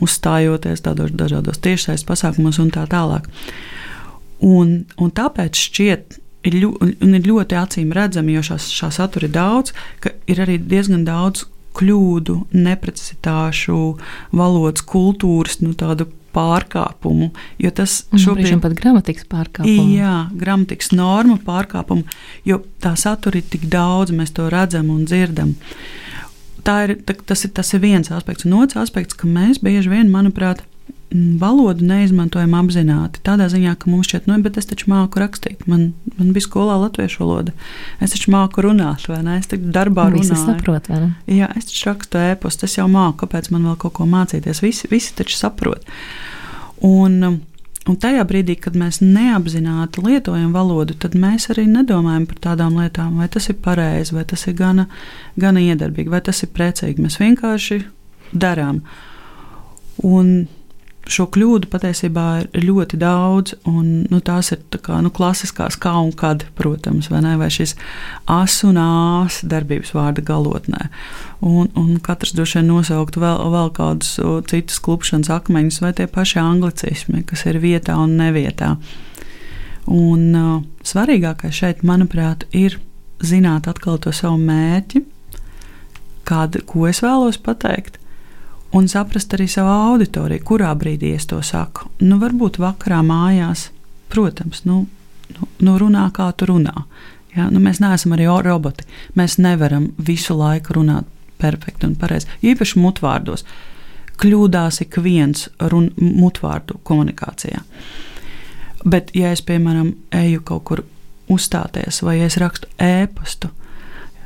Speaker 4: uzstājoties tādos dažādos tiešsaistes pasākumos un tā tālāk. Un, un tāpēc šķiet, ir, ļu, ir ļoti acīm redzami, jo šās, šā satura ir daudz, ka ir arī diezgan daudz kļūdu, neprecizitāšu, valodas, kultūras, nu, tādu pārkāpumu. Jo tas
Speaker 3: šobrīd ir pat gramatikas pārkāpumu.
Speaker 4: Jā, gramatikas norma pārkāpumu, jo tā satura ir tik daudz, mēs to redzam un dzirdam. Tā ir, tas, ir, tas ir viens aspekts, un otrs aspekts, ka mēs bieži vien, manuprāt, valodu neizmantojam apzināti. Tādā ziņā, ka mums šķiet, nu, bet es taču māku rakstīt. Man, man bija skolā latviešu valoda. Es taču māku runāt, vai ne? Es taču darbā runāju.
Speaker 3: Visi saprot, vai ne?
Speaker 4: Jā, es taču rakstu ēpostu, es jau māku, kāpēc man vēl kaut ko mācīties. Visi, visi taču saprot. Un, un tajā brīdī, kad mēs neapzināti lietojam valodu, tad mēs arī nedomājam par tādām lietām, vai tas ir pareizi, vai tas ir gana, gana iedarbīgi, vai tas ir precīgi. Mēs vienkārši darām. Un šo kļūdu patiesībā ir ļoti daudz, un nu, tās ir tā kā, nu, klasiskās kā un kad, protams, vai, ne, vai šis as un ās darbības vārda galotnē. Un, un katrs droši vien nosauktu vēl, vēl kādus citus klupšanas akmeņus vai tie paši anglicismi, kas ir vietā un nevietā. Un uh, svarīgākais šeit, manuprāt, ir zināt atkal to savu mērķi, kādu, ko es vēlos pateikt un saprast arī savu auditoriju, kurā brīdī es to saku. Nu, varbūt vakarā mājās, protams, nu, nu, nu runā kā tu runā. Ja? Nu, mēs neesam arī roboti. Mēs nevaram visu laiku runāt perfekti un pareizi. Īpaši mutvārdos. Kļūdās ik viens run, mutvārdu komunikācijā. Bet, ja es, piemēram, eju kaut kur uzstāties, vai es rakstu ēpastu,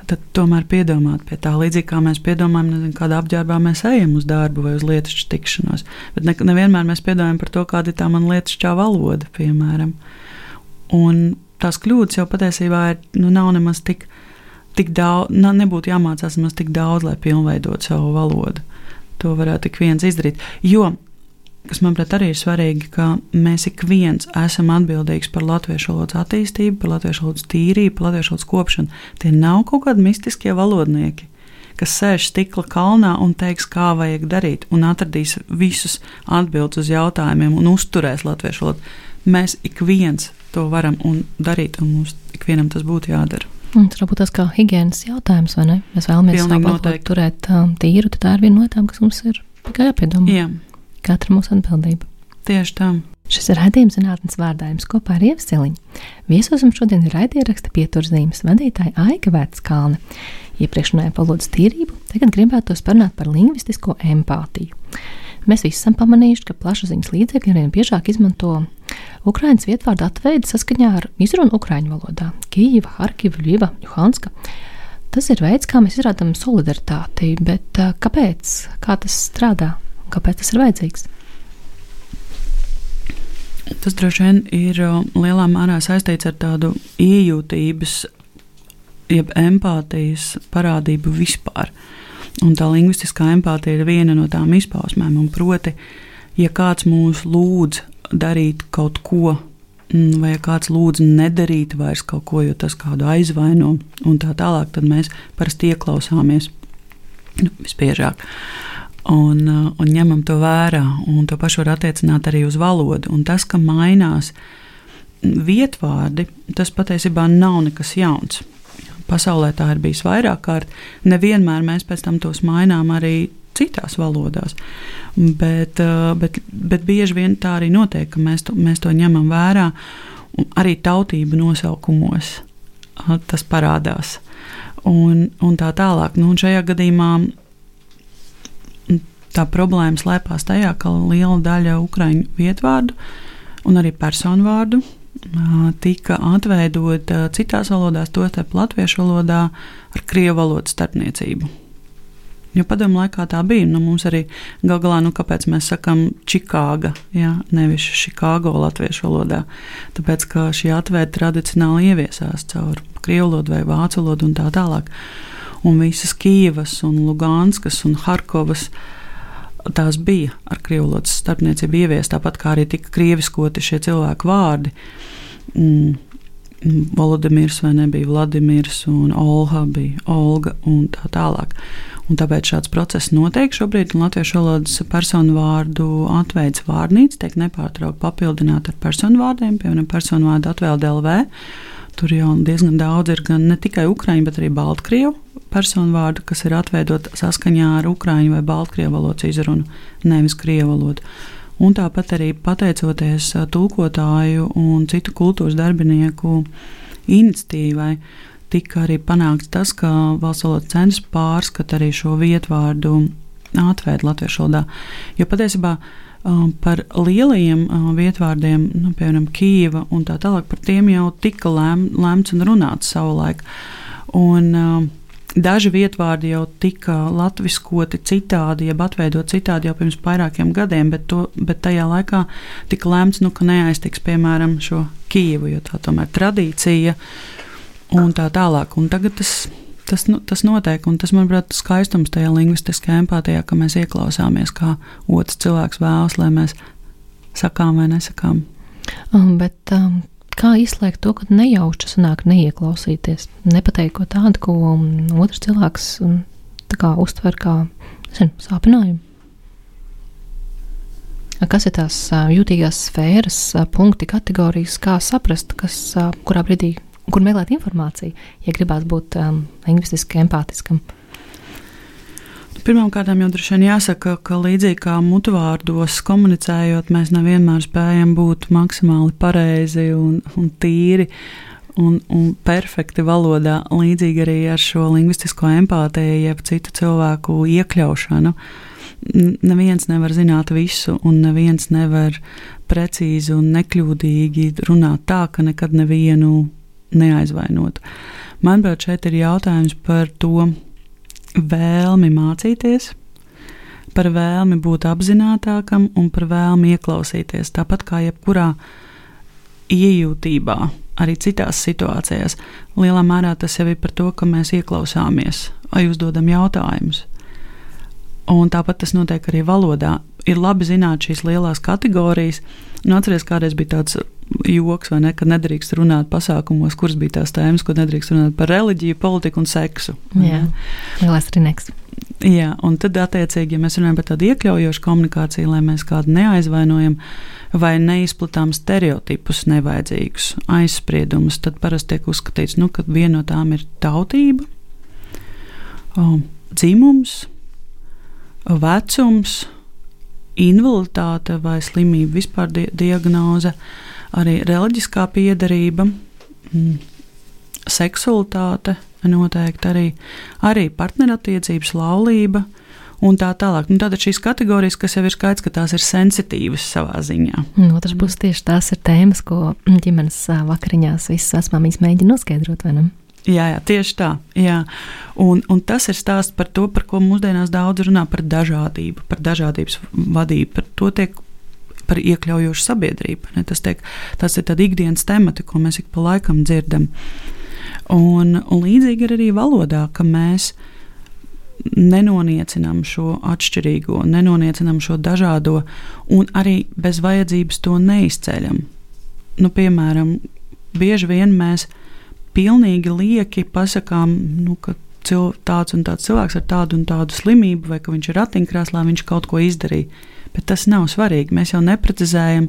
Speaker 4: tad tomēr piedomāt pie tā. Līdzīgi kā mēs piedomājam, nezinu, kādā apģērbā mēs ejam uz darbu vai uz lietu tikšanos. Bet ne, nevienmēr mēs piedomājam par to, kāda ir tā mana lietu valoda, piemēram. Un tās kļūdas jau patiesībā ir, nu, nav nemaz tik, tik daudz, nebūtu jāmācās nemaz tik daudz, lai pilnveidot savu valodu. To varētu ik viens izdarīt. Jo kas manuprāt arī ir svarīgi, ka mēs ik viens esam atbildīgs par latviešu valodas attīstību, par latviešu valodas tīrību, par latviešu valodas kopšanu. Tie nav kaut kādi mistiskie valodnieki, kas sēž stikla kalnā un teiks, kā vajag darīt, un atradīs visus atbildus uz jautājumiem un uzturēs latviešu valodu. Mēs ik viens to varam darīt, un mums ikvienam tas būtu jādara.
Speaker 3: Un tas varbūt tas kā higiēnas jautājums, vai ne? Mēs vēlamies savu valodu turēt um, tīru, tad tā ir viena no lietām, kas mums ir tikai jāpiedomā.
Speaker 4: Jā.
Speaker 3: Katra mūsu atbildība.
Speaker 4: Tieši tā.
Speaker 3: Šis ir raidījums zinātnes vārdājums kopā ar Ievseliņu. Viesos mums šodien ir raidieraksta pieturzīmes vadītāja Aika Vērtskalne. Iepriekšnējā valodas tīrību, tagad gribētos parunāt par lingvistisko empātiju. Mēs visi esam pamanījuši, ka plašsaziņas līdzekļi arvien biežāk izmanto Ukraiņas vietvārdu atveidu saskaņā ar izrunu Ukraiņu valodā - Kīva, Harkiva, Ļiva, Juhanska. Tas ir veids, kā mēs izrādām solidaritāti, bet kāpēc? Kā tas strādā? Kāpēc tas ir vajadzīgs?
Speaker 4: Tas droši vien ir lielā mērā saistīts ar tādu iejūtības, jeb empātijas parādību vispār. Un tā lingvistiskā empātija ir viena no tām izpausmēm. Proti, ja kāds mūs lūdz darīt kaut ko, mm, vai ja kāds lūdz nedarīt vairs kaut ko, jo tas kādu aizvaino un tā tālāk, tad mēs parasti ieklausāmies nu, visbiežāk. Un, uh, un ņemam to vērā, un to pašu var attiecināt arī uz valodu. Un tas, ka mainās vietvārdi, tas patiesībā nav nekas jauns. Pasaulē tā ir bijis vairāk kārt. Nevienmēr mēs pēc tam tos mainām arī citās valodās. Bet, eh, bet, bet bieži vien tā arī notiek, ka mēs to, mēs to ņemam vērā. Arī tautību nosaukumos eh, tas parādās. Un, un tā tālāk. Nu, un šajā gadījumā tā problēma slēpās tajā, ka liela daļa ukraiņu vietvārdu un arī personu vārdu tika atveidota citās valodās, tostarp latviešu valodā, ar krievu valodas starpniecību. Jo padomu laikā tā bija. Nu, mums arī gal galā, nu, kāpēc mēs sakām Čikāga, ja, nevis Čikāgo latviešu valodā. Tāpēc, ka šī atvērt tradicionāli ieviesās caur krievu valodu vai vācu valodu un tā tālāk. Un visas Kīvas un Lugānskas un Harkovas tās bija ar krievu valodas starpniecību ieviest, tāpat kā arī tika krieviskoti šie cilvēku vārdi. Mm. Volodimirs vai nebija Vladimirs, un Olga bija Olga un tā tālāk. Un tāpēc šāds process notiek šobrīd. Latviešu valodas personu vārdu atveids vārnīca tiek nepārtraukti papildināta ar personu vārdiem, piemēram, personu vārdu atvēlde LV. Tur jau diezgan daudz ir gan ne tikai ukrāņu, bet arī baltkrievu personu vārdu, kas ir atveidot saskaņā ar ukrāņu vai baltkrievu valodas izrunu, nevis krievu valodu. Un tāpat arī pateicoties tulkotāju un citu kultūras darbinieku iniciatīvai, tika arī panākts tas, ka valsts valodas centrs pārskata arī šo vietvārdu atvērt latviešu valodā. Jo patiesībā par lielajiem uh, vietvārdiem, nu, piemēram, Kīva un tā tālāk, par tiem jau tika lēm, lēmts un runāts savulaik. Un, um, Daži vietvārdi jau tika latviskoti citādi, jeb atveidot citādi jau pirms vairākiem gadiem, bet, to, bet tajā laikā tika lēmts, nu, ka neaiztiks piemēram šo Kīvu, jo tā tomēr tradīcija uh, un tā tālāk. Un tagad tas, tas, nu, tas notiek, un tas, manuprāt, ir skaistums tajā lingvistiskajā empātijā, ka mēs ieklausāmies, kā otrs cilvēks vēlas, lai mēs sakām vai nesakām.
Speaker 3: Um, bet, um, kā izslēgt to, ka nejauši sanāk neieklausīties, nepateikt ko tādu, ko um, otrs cilvēks um, kā, uztver kā zin, sāpinājumu? Kas ir tās jūtīgās sfēras, punkti, kategorijas, kā saprast, kas, kurā brīdī kur meklēt informāciju, ja gribās būt um, lingvistiski empātiskam?
Speaker 4: Pirmkārt, jau droši vien jāsaka, ka līdzīgi kā mutvārdos komunicējot, mēs nevienmēr spējam būt maksimāli pareizi un, un tīri un, un perfekti valodā. Līdzīgi arī ar šo lingvistisko empātiju, jeb citu cilvēku iekļaušanu. Neviens nevar zināt visu, un neviens nevar precīzi un nekļūdīgi runāt tā, ka nekad nevienu neaizvainotu. Manuprāt, šeit ir jautājums par to, vēlmi mācīties, par vēlmi būt apzinātākam un par vēlmi ieklausīties. Tāpat kā jebkurā iejūtībā, arī citās situācijās, lielā mērā tas jau ir par to, ka mēs ieklausāmies vai uzdodam jautājumus. Un tāpat tas notiek arī valodā. Ir labi zināt šīs lielās kategorijas. Nu, atcerieties, kādreiz bija tāds joks, vai ne, ka nedrīkst runāt pasākumos, kuras bija tās tēmas, ko nedrīkst runāt par reliģiju, politiku un seksu.
Speaker 3: Jā, lielais rineks.
Speaker 4: Jā, un tad, attiecīgi, ja mēs runājam par tādu iekļaujošu komunikāciju, lai mēs kādu neaizvainojam vai neizplatām stereotipus nevajadzīgus aizspriedumus, tad parasti tiek uzskatīts, nu, ka viena no tām ir tautība, dzimums, vecums, invaliditāte vai slimība, vispār di diagnoze. Arī reliģiskā piedarība, mm, seksualitāte, noteikti arī, arī partnerattiecības, laulība un tā tālāk. Nu, tātad šīs kategorijas, kas jau ir skaidrs, ka tās ir sensitīvas savā ziņā.
Speaker 3: No otras puses, tieši tās ir tēmas, ko ģimenes vakariņās visas vecmāmiņas mēģina noskaidrot.
Speaker 4: Jā, jā, tieši tā. Jā. Un, un tas ir stāsts par to, par ko mūsdienās daudz runā par dažādību, par dažādības vadību. Par to tiek par iekļaujošu sabiedrību. Ne? Tas, tiek, tas ir ikdienas temati, ko mēs ik pa laikam dzirdam. Un, un līdzīgi ir arī valodā, ka mēs nenoniecinām šo atšķirīgo, nenoniecinām šo dažādo, un arī bez vajadzības to neizceļam. Nu, piemēram, bieži vien mēs pilnīgi lieki pasakām, nu, ka tāds un tāds cilvēks ar tādu un tādu slimību, vai ka viņš ir ratiņkrēslā, viņš kaut ko izdarīja bet tas nav svarīgi. Mēs jau neprecizējam,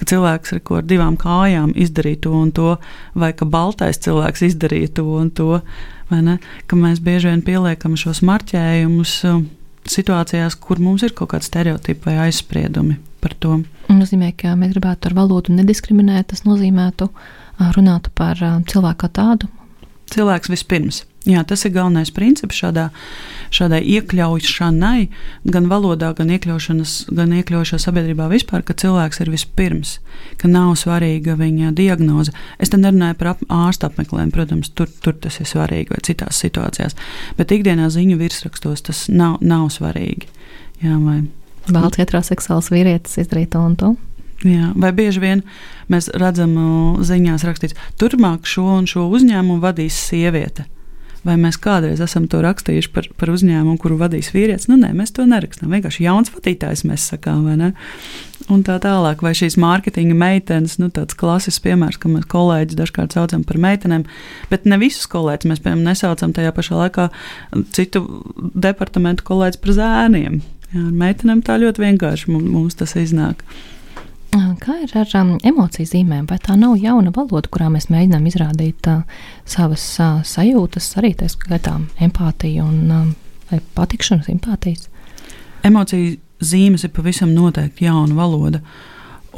Speaker 4: ka cilvēks ar, ar divām kājām izdarīja to un to, vai ka baltais cilvēks izdarīja to un to. Mēs bieži vien pieliekam šos marķējumus uh, situācijās, kur mums ir kaut kādi stereotipi vai aizspriedumi par to.
Speaker 3: Tas nozīmē, ka mēs gribētu ar valodu nediskriminēt. Tas nozīmētu uh, runāt par cilvēku kā tādu.
Speaker 4: Cilvēks vispirms. Jā, tas ir galvenais princips šādā, šādai iekļaušanai, gan valodā, gan, gan iekļaušanā sabiedrībā vispār, ka cilvēks ir vispirms, ka nav svarīga viņa diagnoze. Es te nerunāju par ap, ārsta apmeklējumu, protams, tur, tur tas ir svarīgi vai citās situācijās, bet ikdienā ziņu virsrakstos tas nav, nav svarīgi. Jā, vai...
Speaker 3: Balts heteroseksuāls vīrietis izdarīja to un to.
Speaker 4: Jā, vai bieži vien mēs redzam ziņās rakstīts, turpmāk šo un šo uzņēmumu vadīs sieviete vai mēs kādreiz esam to rakstījuši par, par uzņēmumu, kuru vadīs vīrietis. Nu, nē, mēs to nerakstām. Vienkārši jauns vadītājs mēs sakām, vai ne? Un tā tālāk, vai šīs mārketinga meitenes, nu, tāds klasisks piemērs, ka mēs kolēģis dažkārt saucam par meitenēm, bet ne visus kolēģus mēs, piemēram, nesaucam tajā pašā laikā citu departamentu kolēģis par zēniem. Jā, ar meitenēm tā ļoti vienkārši mums, tas iznāk.
Speaker 3: Kā ir ar um, emociju zīmēm? Vai tā nav jauna valoda, kurā mēs mēģinām izrādīt uh, savas uh, sajūtas, arī tā skaitā empātiju un uh, patikšanu, simpātijas?
Speaker 4: Emociju zīmes ir pavisam noteikti jauna valoda.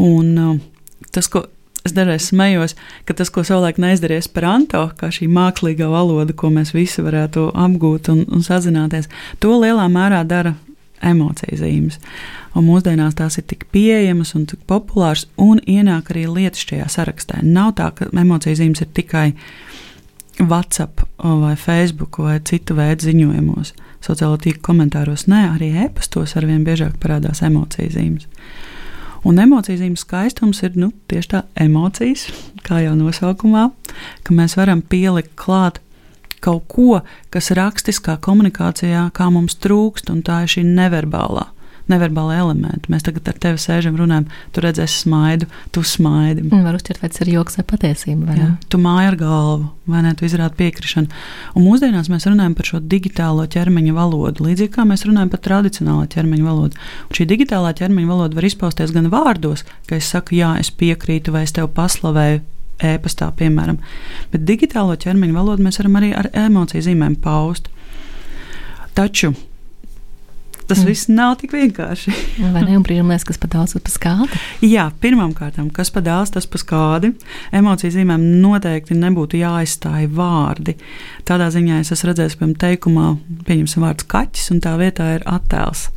Speaker 4: Un, uh, tas, ko es dažreiz smējos, ka tas, ko savulaik neizdarīja Esperanto, kā šī mākslīgā valoda, ko mēs visi varētu apgūt un, un sazināties, to lielā mērā dara emociju zīmes. Un mūsdienās tās ir tik pieejamas un tik populāras, un ienāk arī lietas šajā sarakstā. Nav tā, ka emociju zīmes ir tikai WhatsApp vai Facebook vai citu veidu ziņojumos, sociālo tīklu komentāros. Nē, arī e-pastos arvien biežāk parādās emociju zīmes. Un emociju zīmes skaistums ir nu, tieši tā emocijas, kā jau nosaukumā, ka mēs varam pielikt klāt kaut ko, kas rakstiskā komunikācijā, kā mums trūkst, un tā ir šī neverbālā. Neverbāla elementa. Mēs tagad ar tevi sēžam, runājam, tu redzi, es smaidu, tu smaidi.
Speaker 3: Var uztvert, vai tas ir joks vai patiesība. Vai Jā,
Speaker 4: tu māji ar galvu, vai ne? Tu izrādi piekrišanu. Un mūsdienās mēs runājam par šo digitālo ķermeņa valodu, līdzīgi kā mēs runājam par tradicionālo ķermeņa valodu. Un šī digitālā ķermeņa valoda var izpausties gan vārdos, ka es saku, jā, es piekrītu, vai es tevi paslavēju, e-pastā, piemēram. Bet digitālo ķermeņa valodu mēs varam arī ar emociju zīmēm paust. Taču Tas mm. viss nav tik vienkārši.
Speaker 3: Vai ne? Un liekas, kas tas par skādi.
Speaker 4: Jā, pirmkārt, kas daudz, tas par skādi. Emociju zīmēm noteikti nebūtu jāizstāj vārdi. Tādā ziņā es esmu redzējis, piemēram, teikumā, pieņemsim vārdu kaķis, un tā vietā ir attēls.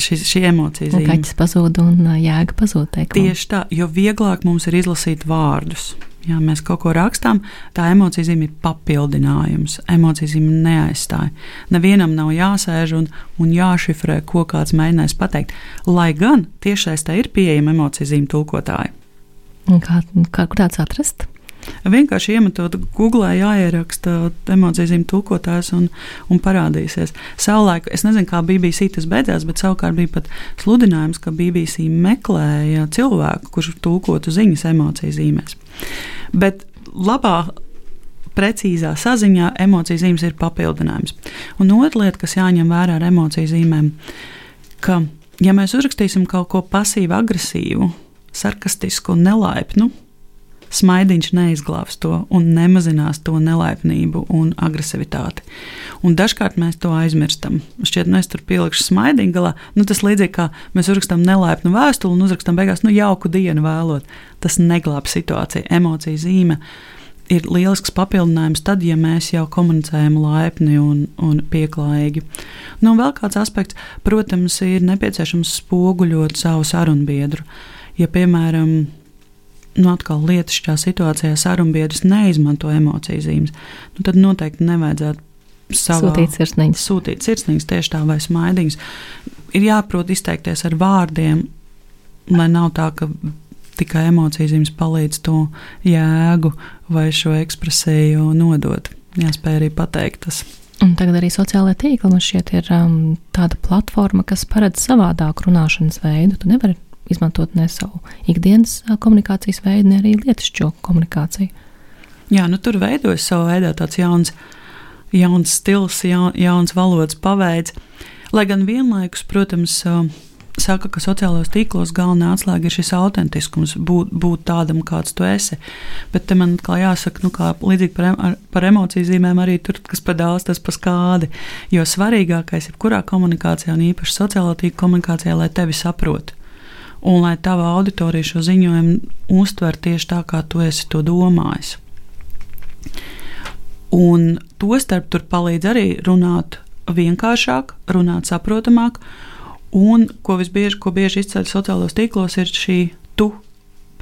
Speaker 4: Šī, šī emocija zīme.
Speaker 3: Kaķis pazūd un jēga pazūd.
Speaker 4: Tieši tā, jo vieglāk mums ir izlasīt vārdus. Ja mēs kaut ko rakstām, tā emocija zīme ir papildinājums. Emocija zīme neaizstāja. Nevienam nav jāsēž un, un jāšifrē, ko kāds mēģinās pateikt. Lai gan tiešais tā ir pieejama emocija zīme tulkotāji.
Speaker 3: Kā, kā kur tāds atrast?
Speaker 4: Vienkārši iemetot Google, jāieraksta emociju zīmju tulkotājs un, un parādīsies. Savulaik, es nezinu, kā BBC tas beidzās, bet savukārt bija pat sludinājums, ka BBC meklēja cilvēku, kurš tulkotu ziņas emociju zīmēs. Bet labā precīzā saziņā emociju zīmes ir papildinājums. Un otra lieta, kas jāņem vērā ar emociju zīmēm, ka, ja mēs uzrakstīsim kaut ko pasīvu, agresīvu, sarkastisku un nelaipnu, smaidiņš neizglābs to un nemazinās to nelaipnību un agresivitāti. Un dažkārt mēs to aizmirstam. Šķiet, nu es tur pielikšu smaidiņu galā. Nu, tas līdzīgi kā mēs uzrakstām nelaipnu vēstuli un uzrakstām beigās, nu, jauku dienu vēlot. Tas neglāb situāciju, emociju zīme. Ir lielisks papildinājums tad, ja mēs jau komunicējam laipni un, un pieklājīgi. Nu, vēl kāds aspekts, protams, ir nepieciešams spoguļot savu sarunbiedru. Ja, piemēram, nu, atkal lietas šajā situācijā sarunbiedrs neizmanto emociju zīmes, nu, tad noteikti nevajadzētu savā,
Speaker 3: sūtīt sirsniņas.
Speaker 4: Sūtīt sirsniņas tieši tā vai smaidiņas. Ir jāprot izteikties ar vārdiem, lai nav tā, ka tikai emociju zīmes palīdz to jēgu vai šo ekspresiju nodot. Jāspēj arī pateikt tas.
Speaker 3: Un tagad arī sociālajā tīklā man šķiet, ir um, tāda platforma, kas paredz savādāku runāšanas veidu. Tu nevari izmantot ne savu ikdienas komunikācijas veidu, ne arī lietišķo komunikāciju.
Speaker 4: Jā, nu tur veidojas savā veidā tāds jauns, jauns stils, jaun, jauns valodas paveids. Lai gan vienlaikus, protams, saka, ka sociālajos tīklos galvenā atslēga ir šis autentiskums, būt, būt tādam, kāds tu esi. Bet man kā jāsaka, nu, kā līdzīgi par, ar, par emociju zīmēm, arī tur, kas par daudz, tas par skādi. Jo svarīgākais ir kurā komunikācijā, un īpaši sociālā tīkla komunikācijā, lai tevi saprotu un lai tava auditorija šo ziņojumu uztver tieši tā, kā tu esi to domājis. Un to starp tur palīdz arī runāt vienkāršāk, runāt saprotamāk, un ko visbieži, ko bieži izceļ sociālos tīklos, ir šī tu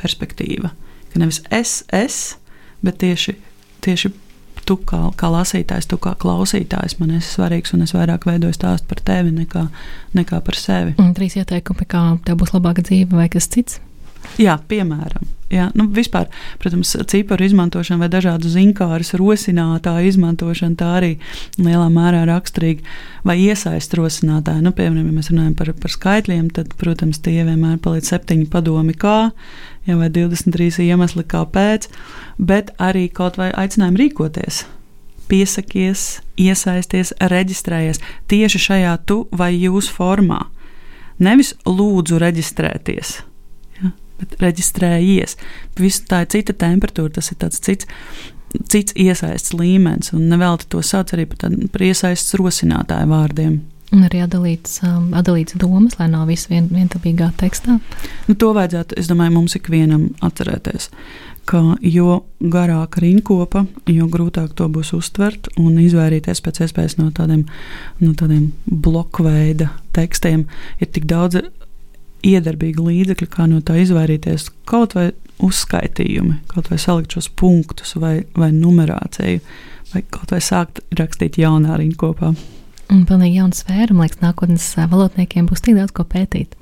Speaker 4: perspektīva. Ka nevis es, es, bet tieši, tieši tu kā, kā lasītājs, tu kā klausītājs man esi svarīgs, un es vairāk veidoju stāstu par tevi nekā, nekā par sevi.
Speaker 3: Un trīs ieteikumi, kā tev būs labāka dzīve vai kas cits?
Speaker 4: Jā, piemēram, jā, nu, vispār, protams, ciparu izmantošana vai dažādu zinkāru rosinātāju izmantošana tā arī lielā mērā raksturīga vai iesaist rosinātāju. Nu, piemēram, ja mēs runājam par, par skaitļiem, tad, protams, tie vienmēr paliek septiņi padomi, kā, ja, vai 23 iemesli, kāpēc, bet arī kaut vai aicinājumi rīkoties. Piesakies, iesaisties, reģistrējies tieši šajā tu vai jūs formā. Nevis lūdzu reģistrēties, bet reģistrējies. Viss tā ir cita temperatūra, tas ir tāds cits. Cits iesaists līmenis, un nevelti to sauc arī par, tādu, par iesaists rosinātāju vārdiem.
Speaker 3: Un arī atdalīts, um, atdalīts domas, lai nav viss vien, vientabīgā tekstā.
Speaker 4: Nu, to vajadzētu, es domāju, mums ikvienam atcerēties, ka jo garāka rinkopa, jo grūtāk to būs uztvert un izvairīties pēc iespējas no tādiem, no tādiem blokveida tekstiem. Ir tik daudz iedarbīgi līdzekļi, kā no tā izvairīties. Kaut vai uzskaitījumi, kaut vai salikt šos punktus, vai, vai numerāciju, vai kaut vai sākt rakstīt jaunā rindkopā.
Speaker 3: Un pilnīgi jauna sfēra, man liekas, nākotnes valodniekiem būs tik daudz ko pētīt.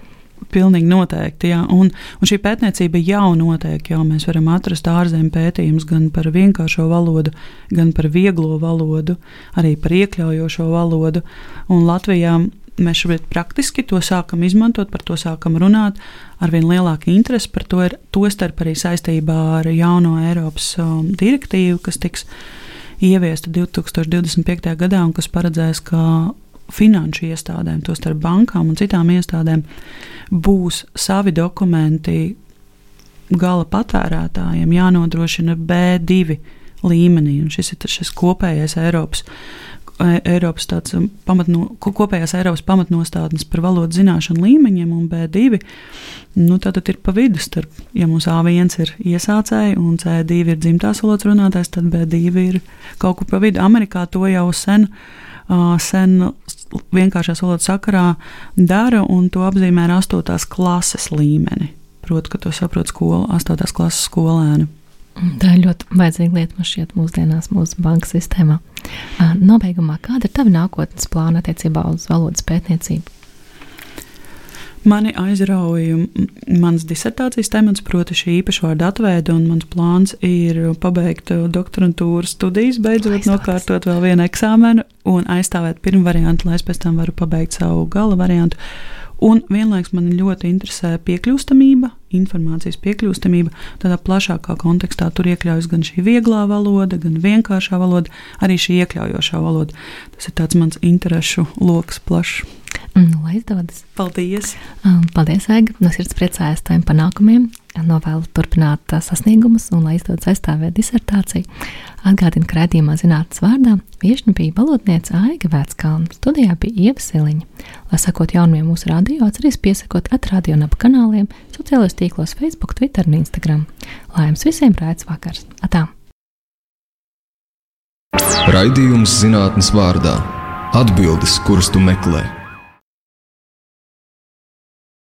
Speaker 4: Pilnīgi noteikti, jā. Un, un šī pētniecība jau notiek, jau mēs varam atrast ārzemju pētījumus gan par vienkāršo valodu, gan par vieglo valodu, arī par iekļaujošo valodu. Un Latvijā mēs šobrīd praktiski to sākam izmantot, par to sākam runāt. Arvien lielāka interese par to ir tostarp arī saistībā ar jauno Eiropas um, direktīvu, kas tiks ieviesta 2025. gadā un kas paredzēs, ka finanšu iestādēm, tostarp bankām un citām iestādēm, būs savi dokumenti gala patērētājiem jānodrošina B2 līmenī. Un šis ir šis kopējais Eiropas Eiropas tāds um, pamatno, kopējās Eiropas pamatnostādnes par valodas zināšanu līmeņiem, un B2 nu, tad ir pa vidu starp, ja mums A1 ir iesācēji un C2 ir dzimtās valodas runātājs, tad B2 ir kaut kur pa vidu. Amerikā to jau sen, sen vienkāršās valodas sakarā dara, un to apzīmē ar 8. klases līmeni. Proti, ka to saprot skola, 8. klases skolēni.
Speaker 3: Tā ir ļoti vajadzīga lieta man šķiet mūsdienās mūsu banka sistēmā. Nobeigumā, kāda ir tava nākotnes plāna attiecībā uz valodas pētniecību?
Speaker 4: Mani aizrauja mans disertācijas temats, proti, šī īpašvārda atveide, un mans plāns ir pabeigt doktorantūras studijas, beidzot Aizstāvis. nokārtot vēl vienu eksāmenu un aizstāvēt pirmo variantu, lai es pēc tam varu pabeigt savu gala variantu. Un vienlaikus man ļoti interesē piekļūstamība, informācijas piekļūstamība tādā plašākā kontekstā. Tur iekļaujas gan šī vieglā valoda, gan vienkāršā valoda, arī šī iekļaujošā valoda. Tas ir mans interesu lokus plašs.
Speaker 3: Nu, lai izdodas.
Speaker 4: Paldies!
Speaker 3: Um, paldies, Aiga! No sirds priecājos taviem panākumiem. Novēlu turpināt uh, sasniegumus un lai izdodas aizstāvēt disertāciju. Atgādinu, ka redzījumā zinātnes vārdā viešņa bija valodniece Aiga Vētskalna. Studijā bija Ieva Siliņa. Lai sakot jaunumiem mūsu radio, atcerieties piesakot atrādio un ap kanāliem, sociālajos tīklos Facebook, Twitter un Instagram. Lai jums visiem raids vakars! Atā!
Speaker 1: Raidījums zinātnes vārdā - atbildes, kuras tu meklē.